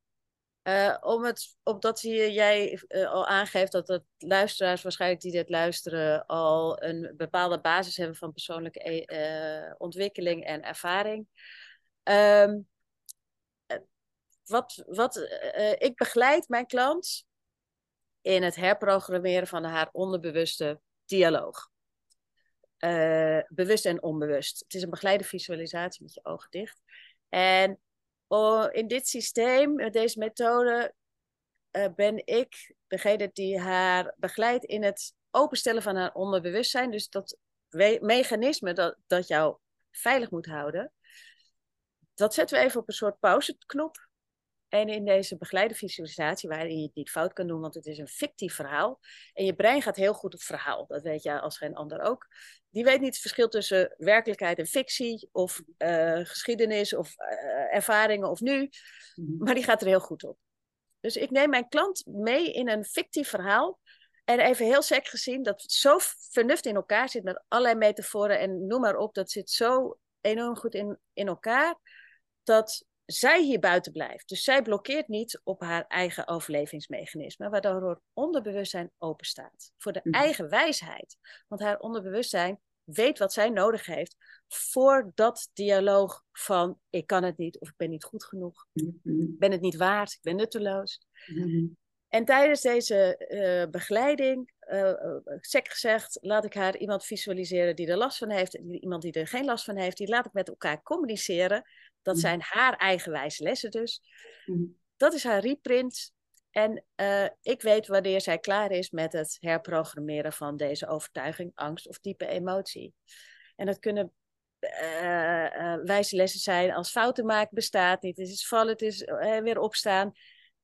Uh, om het, omdat jij uh, al aangeeft dat de luisteraars waarschijnlijk die dit luisteren al een bepaalde basis hebben van persoonlijke uh, ontwikkeling en ervaring. Um, wat, wat, ik begeleid mijn klant in het herprogrammeren van haar onderbewuste dialoog. bewust en onbewust. Het is een begeleide visualisatie met je ogen dicht. En in dit systeem, met deze methode, uh, ben ik degene die haar begeleidt in het openstellen van haar onderbewustzijn. Dus dat mechanisme dat, dat jou veilig moet houden, dat zetten we even op een soort pauzeknop. En in deze begeleide visualisatie, waarin je het niet fout kan doen, want het is een fictief verhaal. En je brein gaat heel goed op verhaal. Dat weet jij als geen ander ook. Die weet niet het verschil tussen werkelijkheid en fictie, of uh, geschiedenis, of uh, ervaringen, of nu. Mhm. Maar die gaat er heel goed op. Dus ik neem mijn klant mee in een fictief verhaal. En even heel sec gezien, dat het zo vernuft in elkaar zit met allerlei metaforen en noem maar op. Dat zit zo enorm goed in, in elkaar. Dat zij hier buiten blijft. Dus zij blokkeert niet op haar eigen overlevingsmechanisme, waardoor haar onderbewustzijn open staat voor de mhm. eigen wijsheid. Want haar onderbewustzijn weet wat zij nodig heeft voor dat dialoog van ik kan het niet of ik ben niet goed genoeg, ik mhm. ben het niet waard, ik ben nutteloos. Mhm. En tijdens deze uh, begeleiding, uh, sec gezegd, laat ik haar iemand visualiseren die er last van heeft en iemand die er geen last van heeft. Die laat ik met elkaar communiceren dat mhm. zijn haar eigenwijze lessen dus. Mhm. Dat is haar reprint. En uh, ik weet wanneer zij klaar is met het herprogrammeren van deze overtuiging, angst of diepe emotie. En dat kunnen uh, uh, wijze lessen zijn als fouten maken bestaat niet. Het is vallen, het is weer opstaan.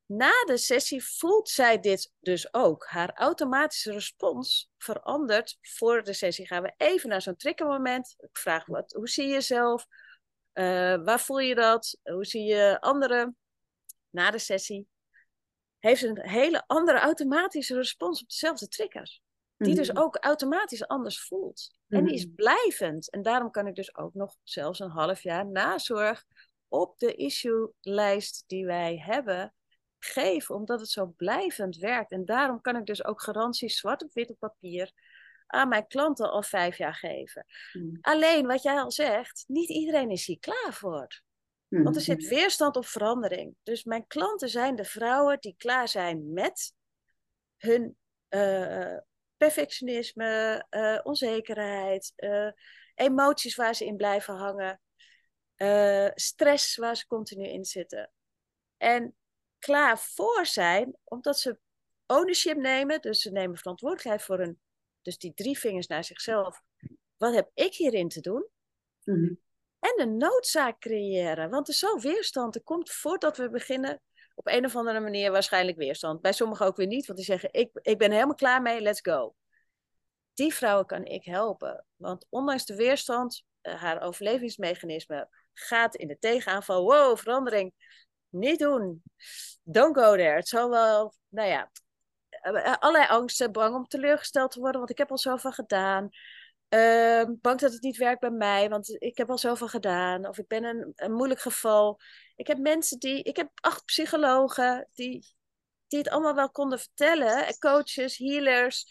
Na de sessie voelt zij dit dus ook. Haar automatische respons verandert. Voor de sessie gaan we even naar zo'n triggermoment. Ik vraag wat, hoe zie je jezelf? Uh, waar voel je dat? Hoe zie je anderen? Na de sessie heeft een hele andere automatische respons op dezelfde triggers. Die dus mhm. ook automatisch anders voelt. En die is mhm. blijvend. En daarom kan ik dus ook nog zelfs een half jaar nazorg op de issue-lijst die wij hebben geven, omdat het zo blijvend werkt. En daarom kan ik dus ook garanties zwart op wit op papier aan mijn klanten al vijf jaar geven. Hmm. Alleen wat jij al zegt, niet iedereen is hier klaar voor. Hmm. Want er zit weerstand op verandering. Dus mijn klanten zijn de vrouwen die klaar zijn met hun uh, perfectionisme, uh, onzekerheid, uh, emoties waar ze in blijven hangen, stress waar ze continu in zitten. En klaar voor zijn, omdat ze ownership nemen, dus ze nemen verantwoordelijkheid voor hun dus die drie vingers naar zichzelf. Wat heb ik hierin te doen? Mhm. En een noodzaak creëren. Want er is zo weerstand. Er komt voordat we beginnen op een of andere manier waarschijnlijk weerstand. Bij sommigen ook weer niet, want die zeggen: Ik, ik ben helemaal klaar mee, let's go. Die vrouwen kan ik helpen. Want ondanks de weerstand, uh, haar overlevingsmechanisme gaat in de tegenaanval. Wow, verandering. Niet doen. Don't go there. Het zal wel, nou ja, allerlei angsten, bang om teleurgesteld te worden, want ik heb al zoveel gedaan. Uh, bang dat het niet werkt bij mij, want ik heb al zoveel gedaan. Of ik ben een, een moeilijk geval. Ik heb mensen die, ik heb acht psychologen die, die het allemaal wel konden vertellen. Coaches, healers,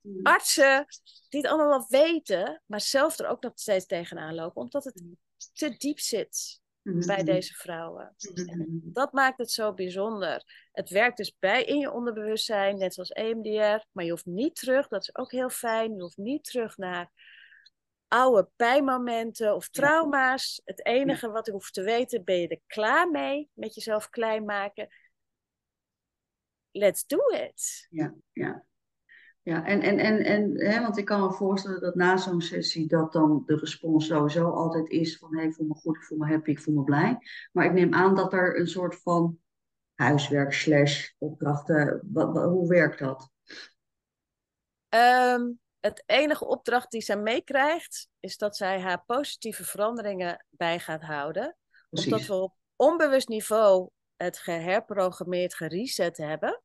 mm. artsen, die het allemaal wel weten, maar zelf er ook nog steeds tegenaan lopen, omdat het mm. te diep zit bij mhm. deze vrouwen. Mhm. dat maakt het zo bijzonder. Het werkt dus bij in je onderbewustzijn, net zoals EMDR, maar je hoeft niet terug, dat is ook heel fijn, je hoeft niet terug naar oude pijnmomenten of trauma's. Het enige wat je hoeft te weten, ben je er klaar mee met jezelf klein maken? Let's do it.
Ja, ja. Ja, en, en, en, en hè, want ik kan me voorstellen dat na zo'n sessie dat dan de respons sowieso altijd is van hey, ik voel me goed, ik voel me happy, ik voel me blij. Maar ik neem aan dat er een soort van huiswerk slash opdrachten, wat, hoe werkt dat?
Ehm, het enige opdracht die zij meekrijgt, is dat zij haar positieve veranderingen bij gaat houden.
Precies.
Omdat we op onbewust niveau het geherprogrammeerd, gereset hebben,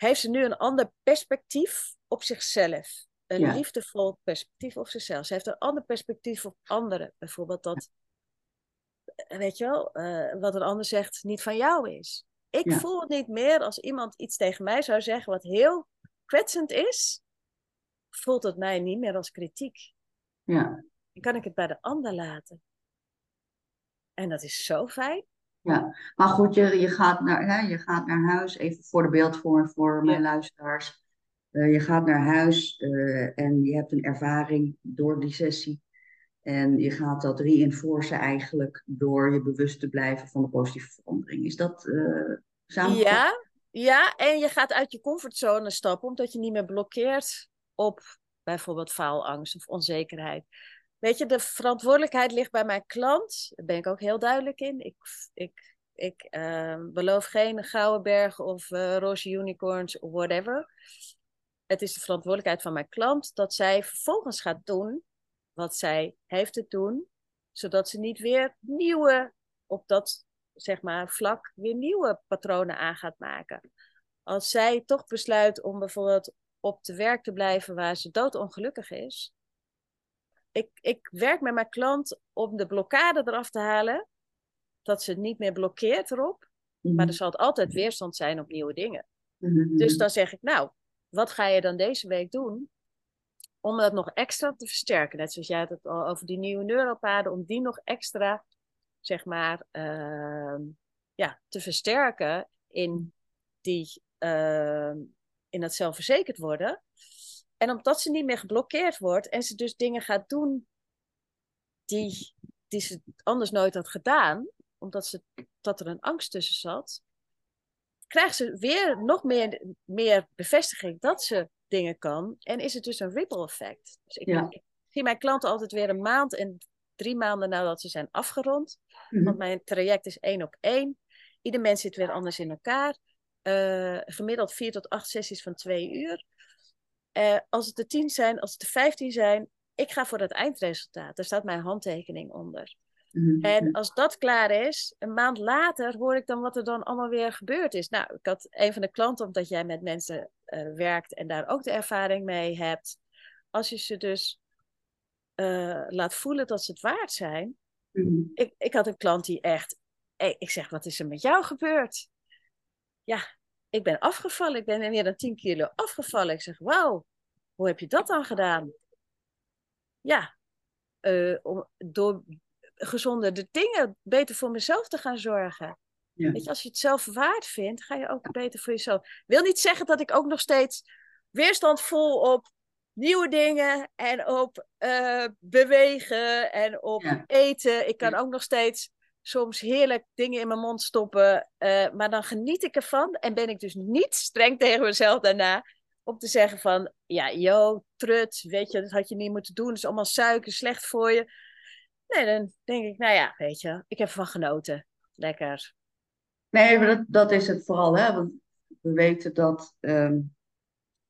heeft ze nu een ander perspectief op zichzelf. Een
Ja.
liefdevol perspectief op zichzelf. Ze heeft een ander perspectief op anderen. Bijvoorbeeld dat, eh, weet je wel, eh, wat een ander zegt niet van jou is. Ik
Ja.
voel het niet meer als iemand iets tegen mij zou zeggen wat heel kwetsend is, voelt het mij niet meer als kritiek.
Ja,
Dan kan ik het bij de ander laten. En dat is zo fijn.
Ja. Maar goed, je, je, gaat naar, hè, je gaat naar huis, even voor de beeldvorming voor mijn
Ja.
luisteraars. Eh, je gaat naar huis eh, en je hebt een ervaring door die sessie. En je gaat dat reinforcen eigenlijk door je bewust te blijven van de positieve verandering. Is dat eh samengevat?
Ja, ja, en je gaat uit je comfortzone stappen, omdat je niet meer blokkeert op bijvoorbeeld faalangst of onzekerheid. Weet je, de verantwoordelijkheid ligt bij mijn klant. Daar ben ik ook heel duidelijk in. Ik, ik, ik eh, beloof geen gouden bergen of eh, roze unicorns of whatever. Het is de verantwoordelijkheid van mijn klant dat zij vervolgens gaat doen wat zij heeft te doen, zodat ze niet weer nieuwe op dat zeg maar, vlak weer nieuwe patronen aan gaat maken. Als zij toch besluit om bijvoorbeeld op te werk te blijven waar ze doodongelukkig is. Ik, ik werk met mijn klant om de blokkade eraf te halen. Dat ze niet meer blokkeert erop.
Mhm.
Maar er zal altijd weerstand zijn op nieuwe dingen.
Mhm.
Dus dan zeg ik, nou, wat ga je dan deze week doen? Om dat nog extra te versterken. Net zoals jij het al over die nieuwe neuropaden. Om die nog extra, zeg maar, ehm, ja, te versterken in, die, ehm, in dat zelfverzekerd worden. En omdat ze niet meer geblokkeerd wordt en ze dus dingen gaat doen die, die ze anders nooit had gedaan, omdat ze, dat er een angst tussen zat, krijgt ze weer nog meer, meer bevestiging dat ze dingen kan. En is het dus een ripple effect. Dus ik,
Ja.
ik zie mijn klanten altijd weer een maand en drie maanden nadat ze zijn afgerond.
Mhm.
Want mijn traject is één op één. Ieder mens zit weer anders in elkaar. Eh, gemiddeld vier tot acht sessies van twee uur. Eh, als het er tien zijn, als het er vijftien zijn, ik ga voor het eindresultaat. Daar staat mijn handtekening onder.
Mhm.
En als dat klaar is, een maand later hoor ik dan wat er dan allemaal weer gebeurd is. Nou, ik had een van de klanten, omdat jij met mensen eh, werkt en daar ook de ervaring mee hebt. Als je ze dus eh, laat voelen dat ze het waard zijn.
Mhm.
Ik, ik had een klant die echt, ik zeg, wat is er met jou gebeurd? Ja, ik ben afgevallen. Ik ben meer dan 10 kilo afgevallen. Ik zeg, wauw, hoe heb je dat dan gedaan? Ja, om, door gezonder de dingen beter voor mezelf te gaan zorgen.
Ja.
Weet je, als je het zelf waard vindt, ga je ook beter voor jezelf. Wil niet zeggen dat ik ook nog steeds weerstand voel op nieuwe dingen en op eh, bewegen en op
Ja.
eten. Ik kan
Ja.
ook nog steeds soms heerlijk dingen in mijn mond stoppen, eh, maar dan geniet ik ervan en ben ik dus niet streng tegen mezelf daarna om te zeggen van, ja, yo, trut, weet je, dat had je niet moeten doen, het is allemaal suiker, slecht voor je. Nee, dan denk ik, nou ja, weet je, ik heb ervan genoten. Lekker.
Nee, maar dat, dat is het vooral, hè? Want we weten dat ehm,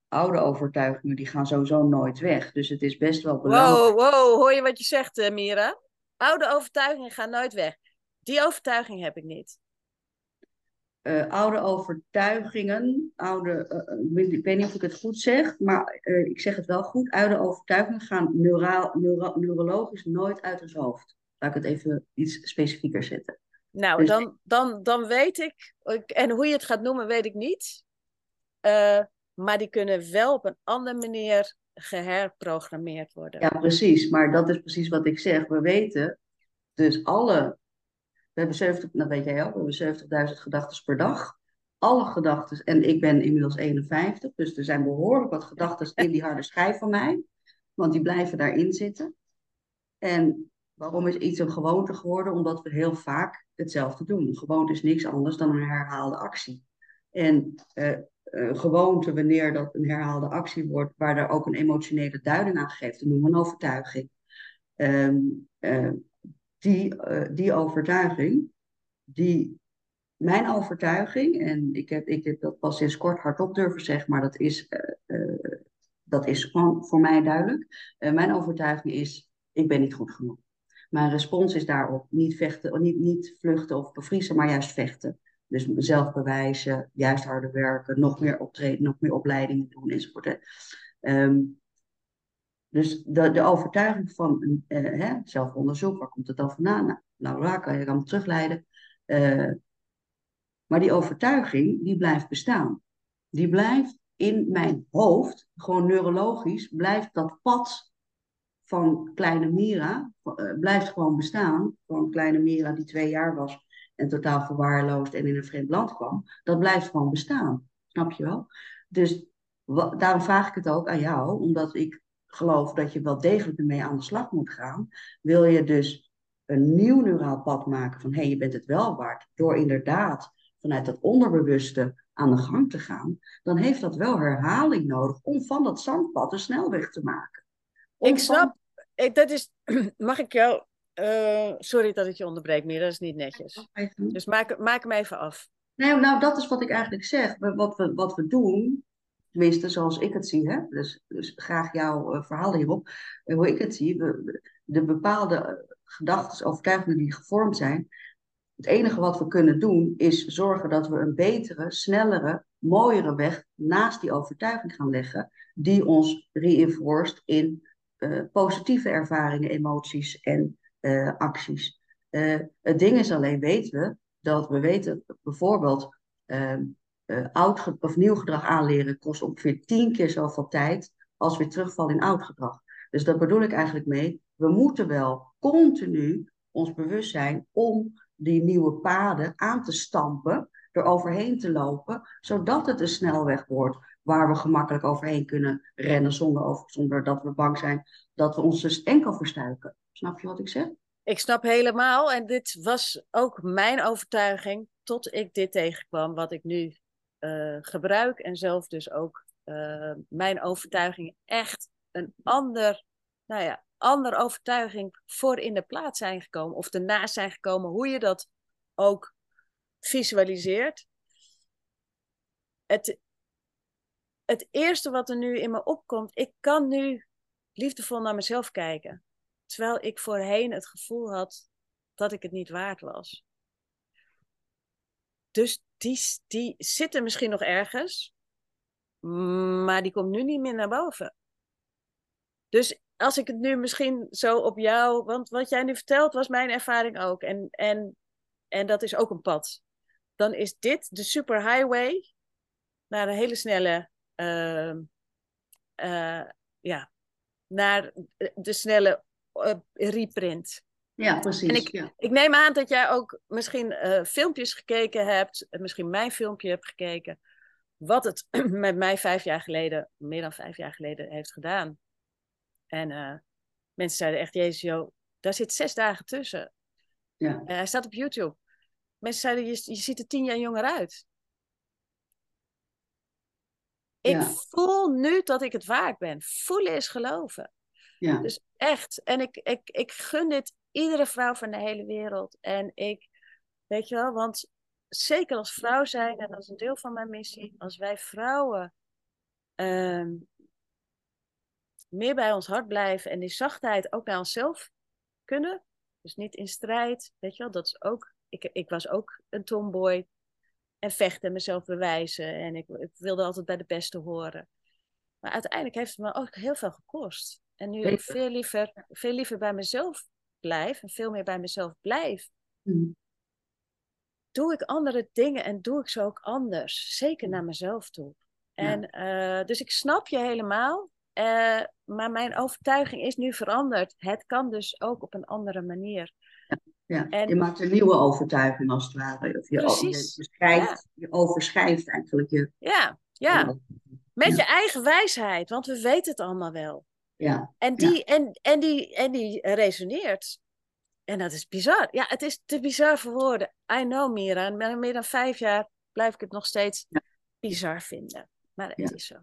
oude overtuigingen, die gaan sowieso nooit weg. Dus het is best wel belangrijk.
Wow, wow, hoor je wat je zegt, eh, Mira? Oude overtuigingen gaan nooit weg. Die overtuiging heb ik niet.
Eh, oude overtuigingen, oude, eh, eh, ik weet- niet of ik het goed zeg, maar ik zeg het wel goed. Oude overtuigingen gaan neuraal, neuro- neurologisch nooit uit ons hoofd. Laat ik het even iets specifieker zetten.
Nou,
Dus-
dan, dan, dan weet ik, ik- en hoe je het gaat noemen, weet ik niet. Maar die kunnen wel op een andere manier geherprogrammeerd worden.
Ja, precies. Maar dat is precies wat ik zeg. We weten dus alle, hebben 70, dat weet jij ook, we hebben 70.000 gedachten per dag. Alle gedachten, en ik ben inmiddels 51, dus er zijn behoorlijk wat gedachten in die harde schijf van mij, want die blijven daarin zitten. En waarom is iets een gewoonte geworden? Omdat we heel vaak hetzelfde doen. Gewoonte is niks anders dan een herhaalde actie. En eh, gewoonte, wanneer dat een herhaalde actie wordt, waar er ook een emotionele duiding aan gegeven, noemen we een overtuiging. Ehm, eh, die, eh, die overtuiging, die, mijn overtuiging, en ik heb, ik heb dat pas sinds kort hardop durven zeggen, maar dat is, eh, eh, Dat is gewoon voor mij duidelijk. Mijn overtuiging is, ik ben niet goed genoeg. Mijn respons is daarop niet vechten, niet, niet vluchten of bevriezen, maar juist vechten. Dus mezelf bewijzen, juist harder werken, nog meer optreden, nog meer opleidingen doen enzovoort. Um, dus de, de overtuiging van uh, hè, zelfonderzoek, waar komt het dan vandaan? Nou, Laura kan je dan terugleiden. Uh, maar die overtuiging, die blijft bestaan. Die blijft in mijn hoofd, gewoon neurologisch, blijft dat pad van kleine Mira, uh, blijft gewoon bestaan. Van kleine Mira die twee jaar was en totaal verwaarloosd en in een vreemd land kwam. Dat blijft gewoon bestaan. Snap je wel? Dus daarom vraag ik het ook aan jou, omdat ik geloof dat je wel degelijk ermee aan de slag moet gaan. Wil je dus een nieuw neuraal pad maken van hé, hey, je bent het wel waard, door inderdaad vanuit dat onderbewuste aan de gang te gaan, dan heeft dat wel herhaling nodig om van dat zandpad een snelweg te maken.
ik snap, dat is, mag ik jou, uh, sorry dat ik je onderbreek, meer, dat is niet netjes. Dus maak, maak hem even af.
Nee, nou, dat is wat ik eigenlijk zeg. Wat we, wat we doen, tenminste zoals ik het zie, hè? Dus, dus graag jouw uh, verhaal hierop, hoe ik het zie, de bepaalde gedachten, overtuigingen die gevormd zijn, het enige wat we kunnen doen is zorgen dat we een betere, snellere, mooiere weg naast die overtuiging gaan leggen, die ons reinforceert in uh, positieve ervaringen, emoties en acties. Het ding is alleen, weten we, dat we weten bijvoorbeeld ehm, oud of nieuw gedrag aanleren kost ongeveer tien keer zoveel tijd als weer terugvallen in oud gedrag. Dus dat bedoel ik eigenlijk mee. We moeten wel continu ons bewust zijn om die nieuwe paden aan te stampen, er overheen te lopen, zodat het een snelweg wordt waar we gemakkelijk overheen kunnen rennen zonder, zonder dat we bang zijn dat we ons dus enkel verstuiken. Snap je wat ik zeg?
Ik snap helemaal en dit was ook mijn overtuiging tot ik dit tegenkwam wat ik nu uh, gebruik en zelf dus ook uh, mijn overtuiging echt een ander, nou ja, andere overtuiging voor in de plaats zijn gekomen of ernaast zijn gekomen, hoe je dat ook visualiseert. Het, het eerste wat er nu in me opkomt, ik kan nu liefdevol naar mezelf kijken. Terwijl ik voorheen het gevoel had dat ik het niet waard was. Dus die, die zit er misschien nog ergens, maar die komt nu niet meer naar boven. Dus als ik het nu misschien zo op jou, want wat jij nu vertelt was mijn ervaring ook. En, en, en dat is ook een pad. Dan is dit de superhighway naar een hele snelle, uh, uh, ja, naar de snelle uh, reprint.
Ja, precies.
En ik,
ja.
ik neem aan dat jij ook misschien uh, filmpjes gekeken hebt, misschien mijn filmpje hebt gekeken, wat het met mij vijf jaar geleden, meer dan vijf jaar geleden, heeft gedaan. En uh, mensen zeiden echt, Jezus, joh, daar zit zes dagen tussen.
Ja.
Uh, hij staat op YouTube. Mensen zeiden, je, je ziet er tien jaar jonger uit. Ik
Ja.
voel nu dat ik het waard ben. Voelen is geloven.
Ja.
Dus echt. En ik, ik, ik gun dit iedere vrouw van de hele wereld. En ik, weet je wel, want zeker als vrouw zijn, en dat is een deel van mijn missie, als wij vrouwen ehm, meer bij ons hart blijven en die zachtheid ook naar onszelf kunnen, dus niet in strijd, weet je wel, dat is ook, ik, ik was ook een tomboy en vechten en mezelf bewijzen en ik, ik wilde altijd bij de beste horen. Maar uiteindelijk heeft het me ook heel veel gekost. En nu ik veel liever, veel liever bij mezelf blijf en veel meer bij mezelf blijf,
Mm.
doe ik andere dingen en doe ik ze ook anders. Zeker naar mezelf toe. En eh, dus ik snap je helemaal. eh, maar mijn overtuiging is nu veranderd. Het kan dus ook op een andere manier.
Ja.
En-
Je maakt een nieuwe overtuiging als het ware. Of je,
Precies.
je, schrijft, je overschrijft eigenlijk je.
Ja, ja. Met je eigen wijsheid, want we weten het allemaal wel.
Ja,
En die, en, en die, en die resoneert. En dat is bizar. Ja, het is te bizar voor woorden. I know, Mira. En meer dan vijf jaar blijf ik het nog steeds
Ja.
bizar vinden. Maar het
Ja.
is zo.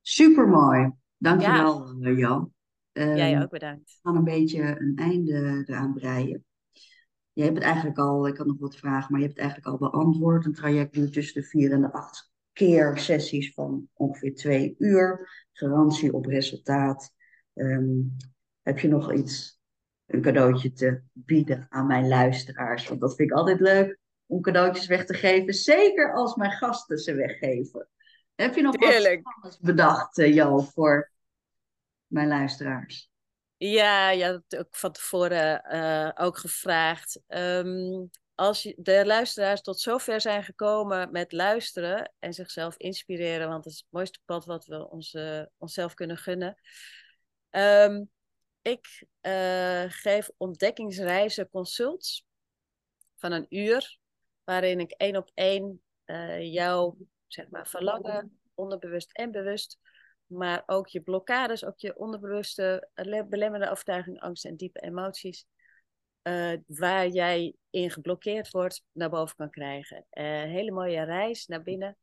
super mooi. Dankjewel, ja. Jan. Ehm,
Jij ook bedankt.
We gaan een beetje een einde eraan breien. Je hebt het eigenlijk al, ik had nog wat vragen, maar je hebt het eigenlijk al beantwoord. Een traject duurt tussen de vier en de acht keer sessies van ongeveer twee uur. Garantie op resultaat. Ehm, heb je nog iets, een cadeautje te bieden aan mijn luisteraars? Want dat vind ik altijd leuk om cadeautjes weg te geven. Zeker als mijn gasten ze weggeven. Heb je nog
Heerlijk.
wat anders bedacht, uh, Jo, voor mijn luisteraars?
Ja, je had het ook van tevoren uh, ook gevraagd. Um, als de luisteraars tot zover zijn gekomen met luisteren en zichzelf inspireren, want dat is het mooiste pad wat we ons, uh, onszelf kunnen gunnen. Um, ik uh, geef ontdekkingsreizen consults van een uur, waarin ik één op één uh, jouw zeg maar, verlangen, onderbewust en bewust, maar ook je blokkades, ook je onderbewuste belemmerende overtuiging, angst en diepe emoties, uh, waar jij in geblokkeerd wordt, naar boven kan krijgen. Een uh, hele mooie reis naar binnen.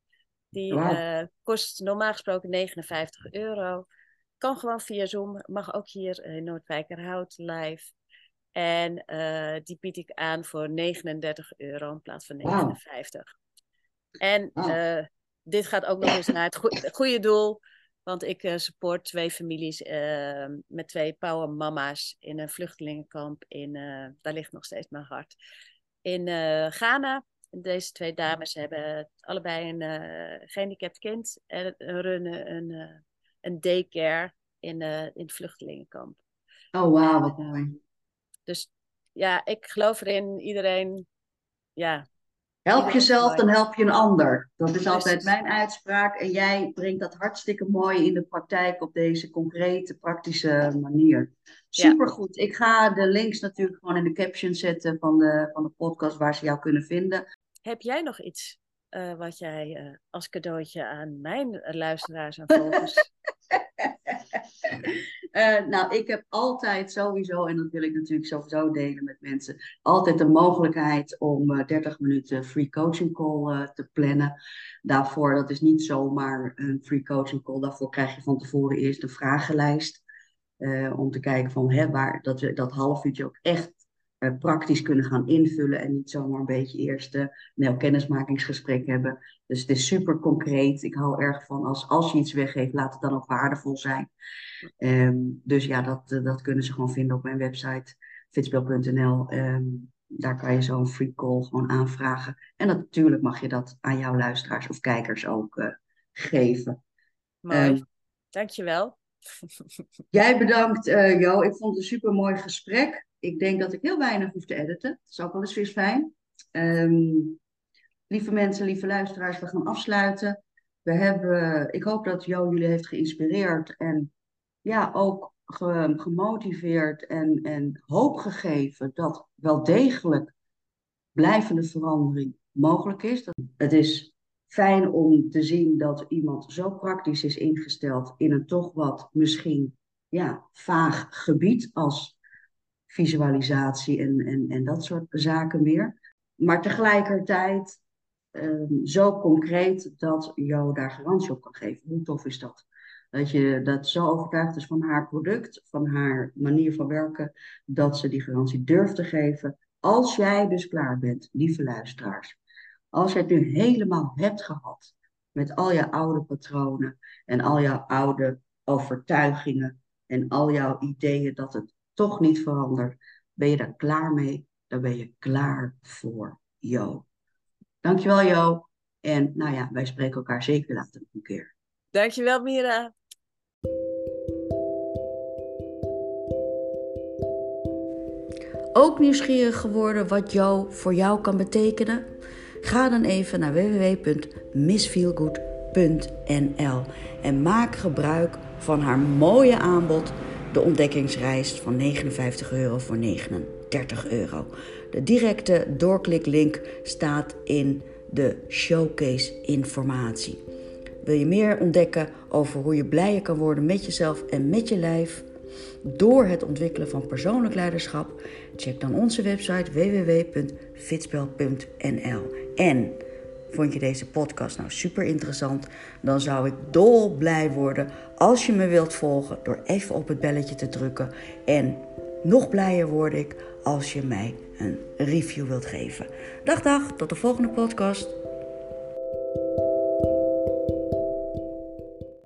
Die wow. uh, kost normaal gesproken 59 euro. Kan gewoon via Zoom. Mag ook hier in Noordwijkerhout live. En die bied ik aan voor 39 euro in plaats van 59. Wow. En wow. dit gaat ook nog eens naar het goede, goede doel. Want ik uh, support twee families uh, met twee power mama's in een vluchtelingenkamp. In, uh, daar ligt nog steeds mijn hart. In Ghana. Deze twee dames hebben allebei een gehandicapt kind. En runnen een, een daycare in, in het vluchtelingenkamp.
Oh, wauw, wat mooi.
Dus ja, ik geloof erin. Iedereen, ja,
Help jezelf, dan help je een ander. Dat is altijd mijn uitspraak. En jij brengt dat hartstikke mooi in de praktijk op deze concrete, praktische manier. Supergoed. Ja. Ik ga de links natuurlijk gewoon in de caption zetten van de, van de podcast waar ze jou kunnen vinden.
Heb jij nog iets uh, wat jij uh, als cadeautje aan mijn luisteraars en volgers...
Uh, nou, ik heb altijd sowieso, en dat wil ik natuurlijk sowieso delen met mensen, altijd de mogelijkheid om uh, 30 minuten free coaching call uh, te plannen. Daarvoor, dat is niet zomaar een free coaching call, daarvoor krijg je van tevoren eerst een vragenlijst. om te kijken van hè, waar dat dat half uurtje ook echt uh, praktisch kunnen gaan invullen en niet zomaar een beetje eerst een nou, kennismakingsgesprek hebben. Dus het is super concreet. Ik hou erg van als, als je iets weggeeft, laat het dan ook waardevol zijn. Um, dus ja, dat, uh, dat kunnen ze gewoon vinden op mijn website fitspel.nl. Um, daar kan je zo'n free call gewoon aanvragen. En natuurlijk mag je dat aan jouw luisteraars of kijkers ook uh, geven.
Mooi, um, dankjewel.
Jij bedankt, uh, Jo. Ik vond het een super mooi gesprek. Ik denk dat ik heel weinig hoef te editen. Dat is ook wel eens weer fijn. Um, lieve mensen, lieve luisteraars, we gaan afsluiten. We hebben, ik hoop dat Jo jullie heeft geïnspireerd en ja, ook ge, gemotiveerd en, en hoop gegeven dat wel degelijk blijvende verandering mogelijk is. Dat, het is fijn om te zien dat iemand zo praktisch is ingesteld in een toch wat misschien ja, vaag gebied als visualisatie en, en, en dat soort zaken meer. Maar tegelijkertijd um, zo concreet dat jou daar garantie op kan geven. Hoe tof is dat? Dat je dat zo overtuigd is van haar product, van haar manier van werken, dat ze die garantie durft te geven. Als jij dus klaar bent, lieve luisteraars. Als je het nu helemaal hebt gehad met al je oude patronen en al jouw oude overtuigingen en al jouw ideeën dat het toch niet verandert, ben je daar klaar mee, dan ben je klaar voor Jo. Dankjewel Jo. En nou ja, wij spreken elkaar zeker later een keer.
Dankjewel Mira.
Ook nieuwsgierig geworden wat Jo voor jou kan betekenen? Ga dan even naar www.missfeelgood.nl en maak gebruik van haar mooie aanbod, de ontdekkingsreis van 59 euro voor 39 euro. De directe doorkliklink staat in de showcase informatie. Wil je meer ontdekken over hoe je blijer kan worden met jezelf en met je lijf? Door het ontwikkelen van persoonlijk leiderschap, check dan onze website www.fitspel.nl. En vond je deze podcast nou super interessant? Dan zou ik dol blij worden als je me wilt volgen door even op het belletje te drukken. En nog blijer word ik als je mij een review wilt geven. Dag dag, tot de volgende podcast.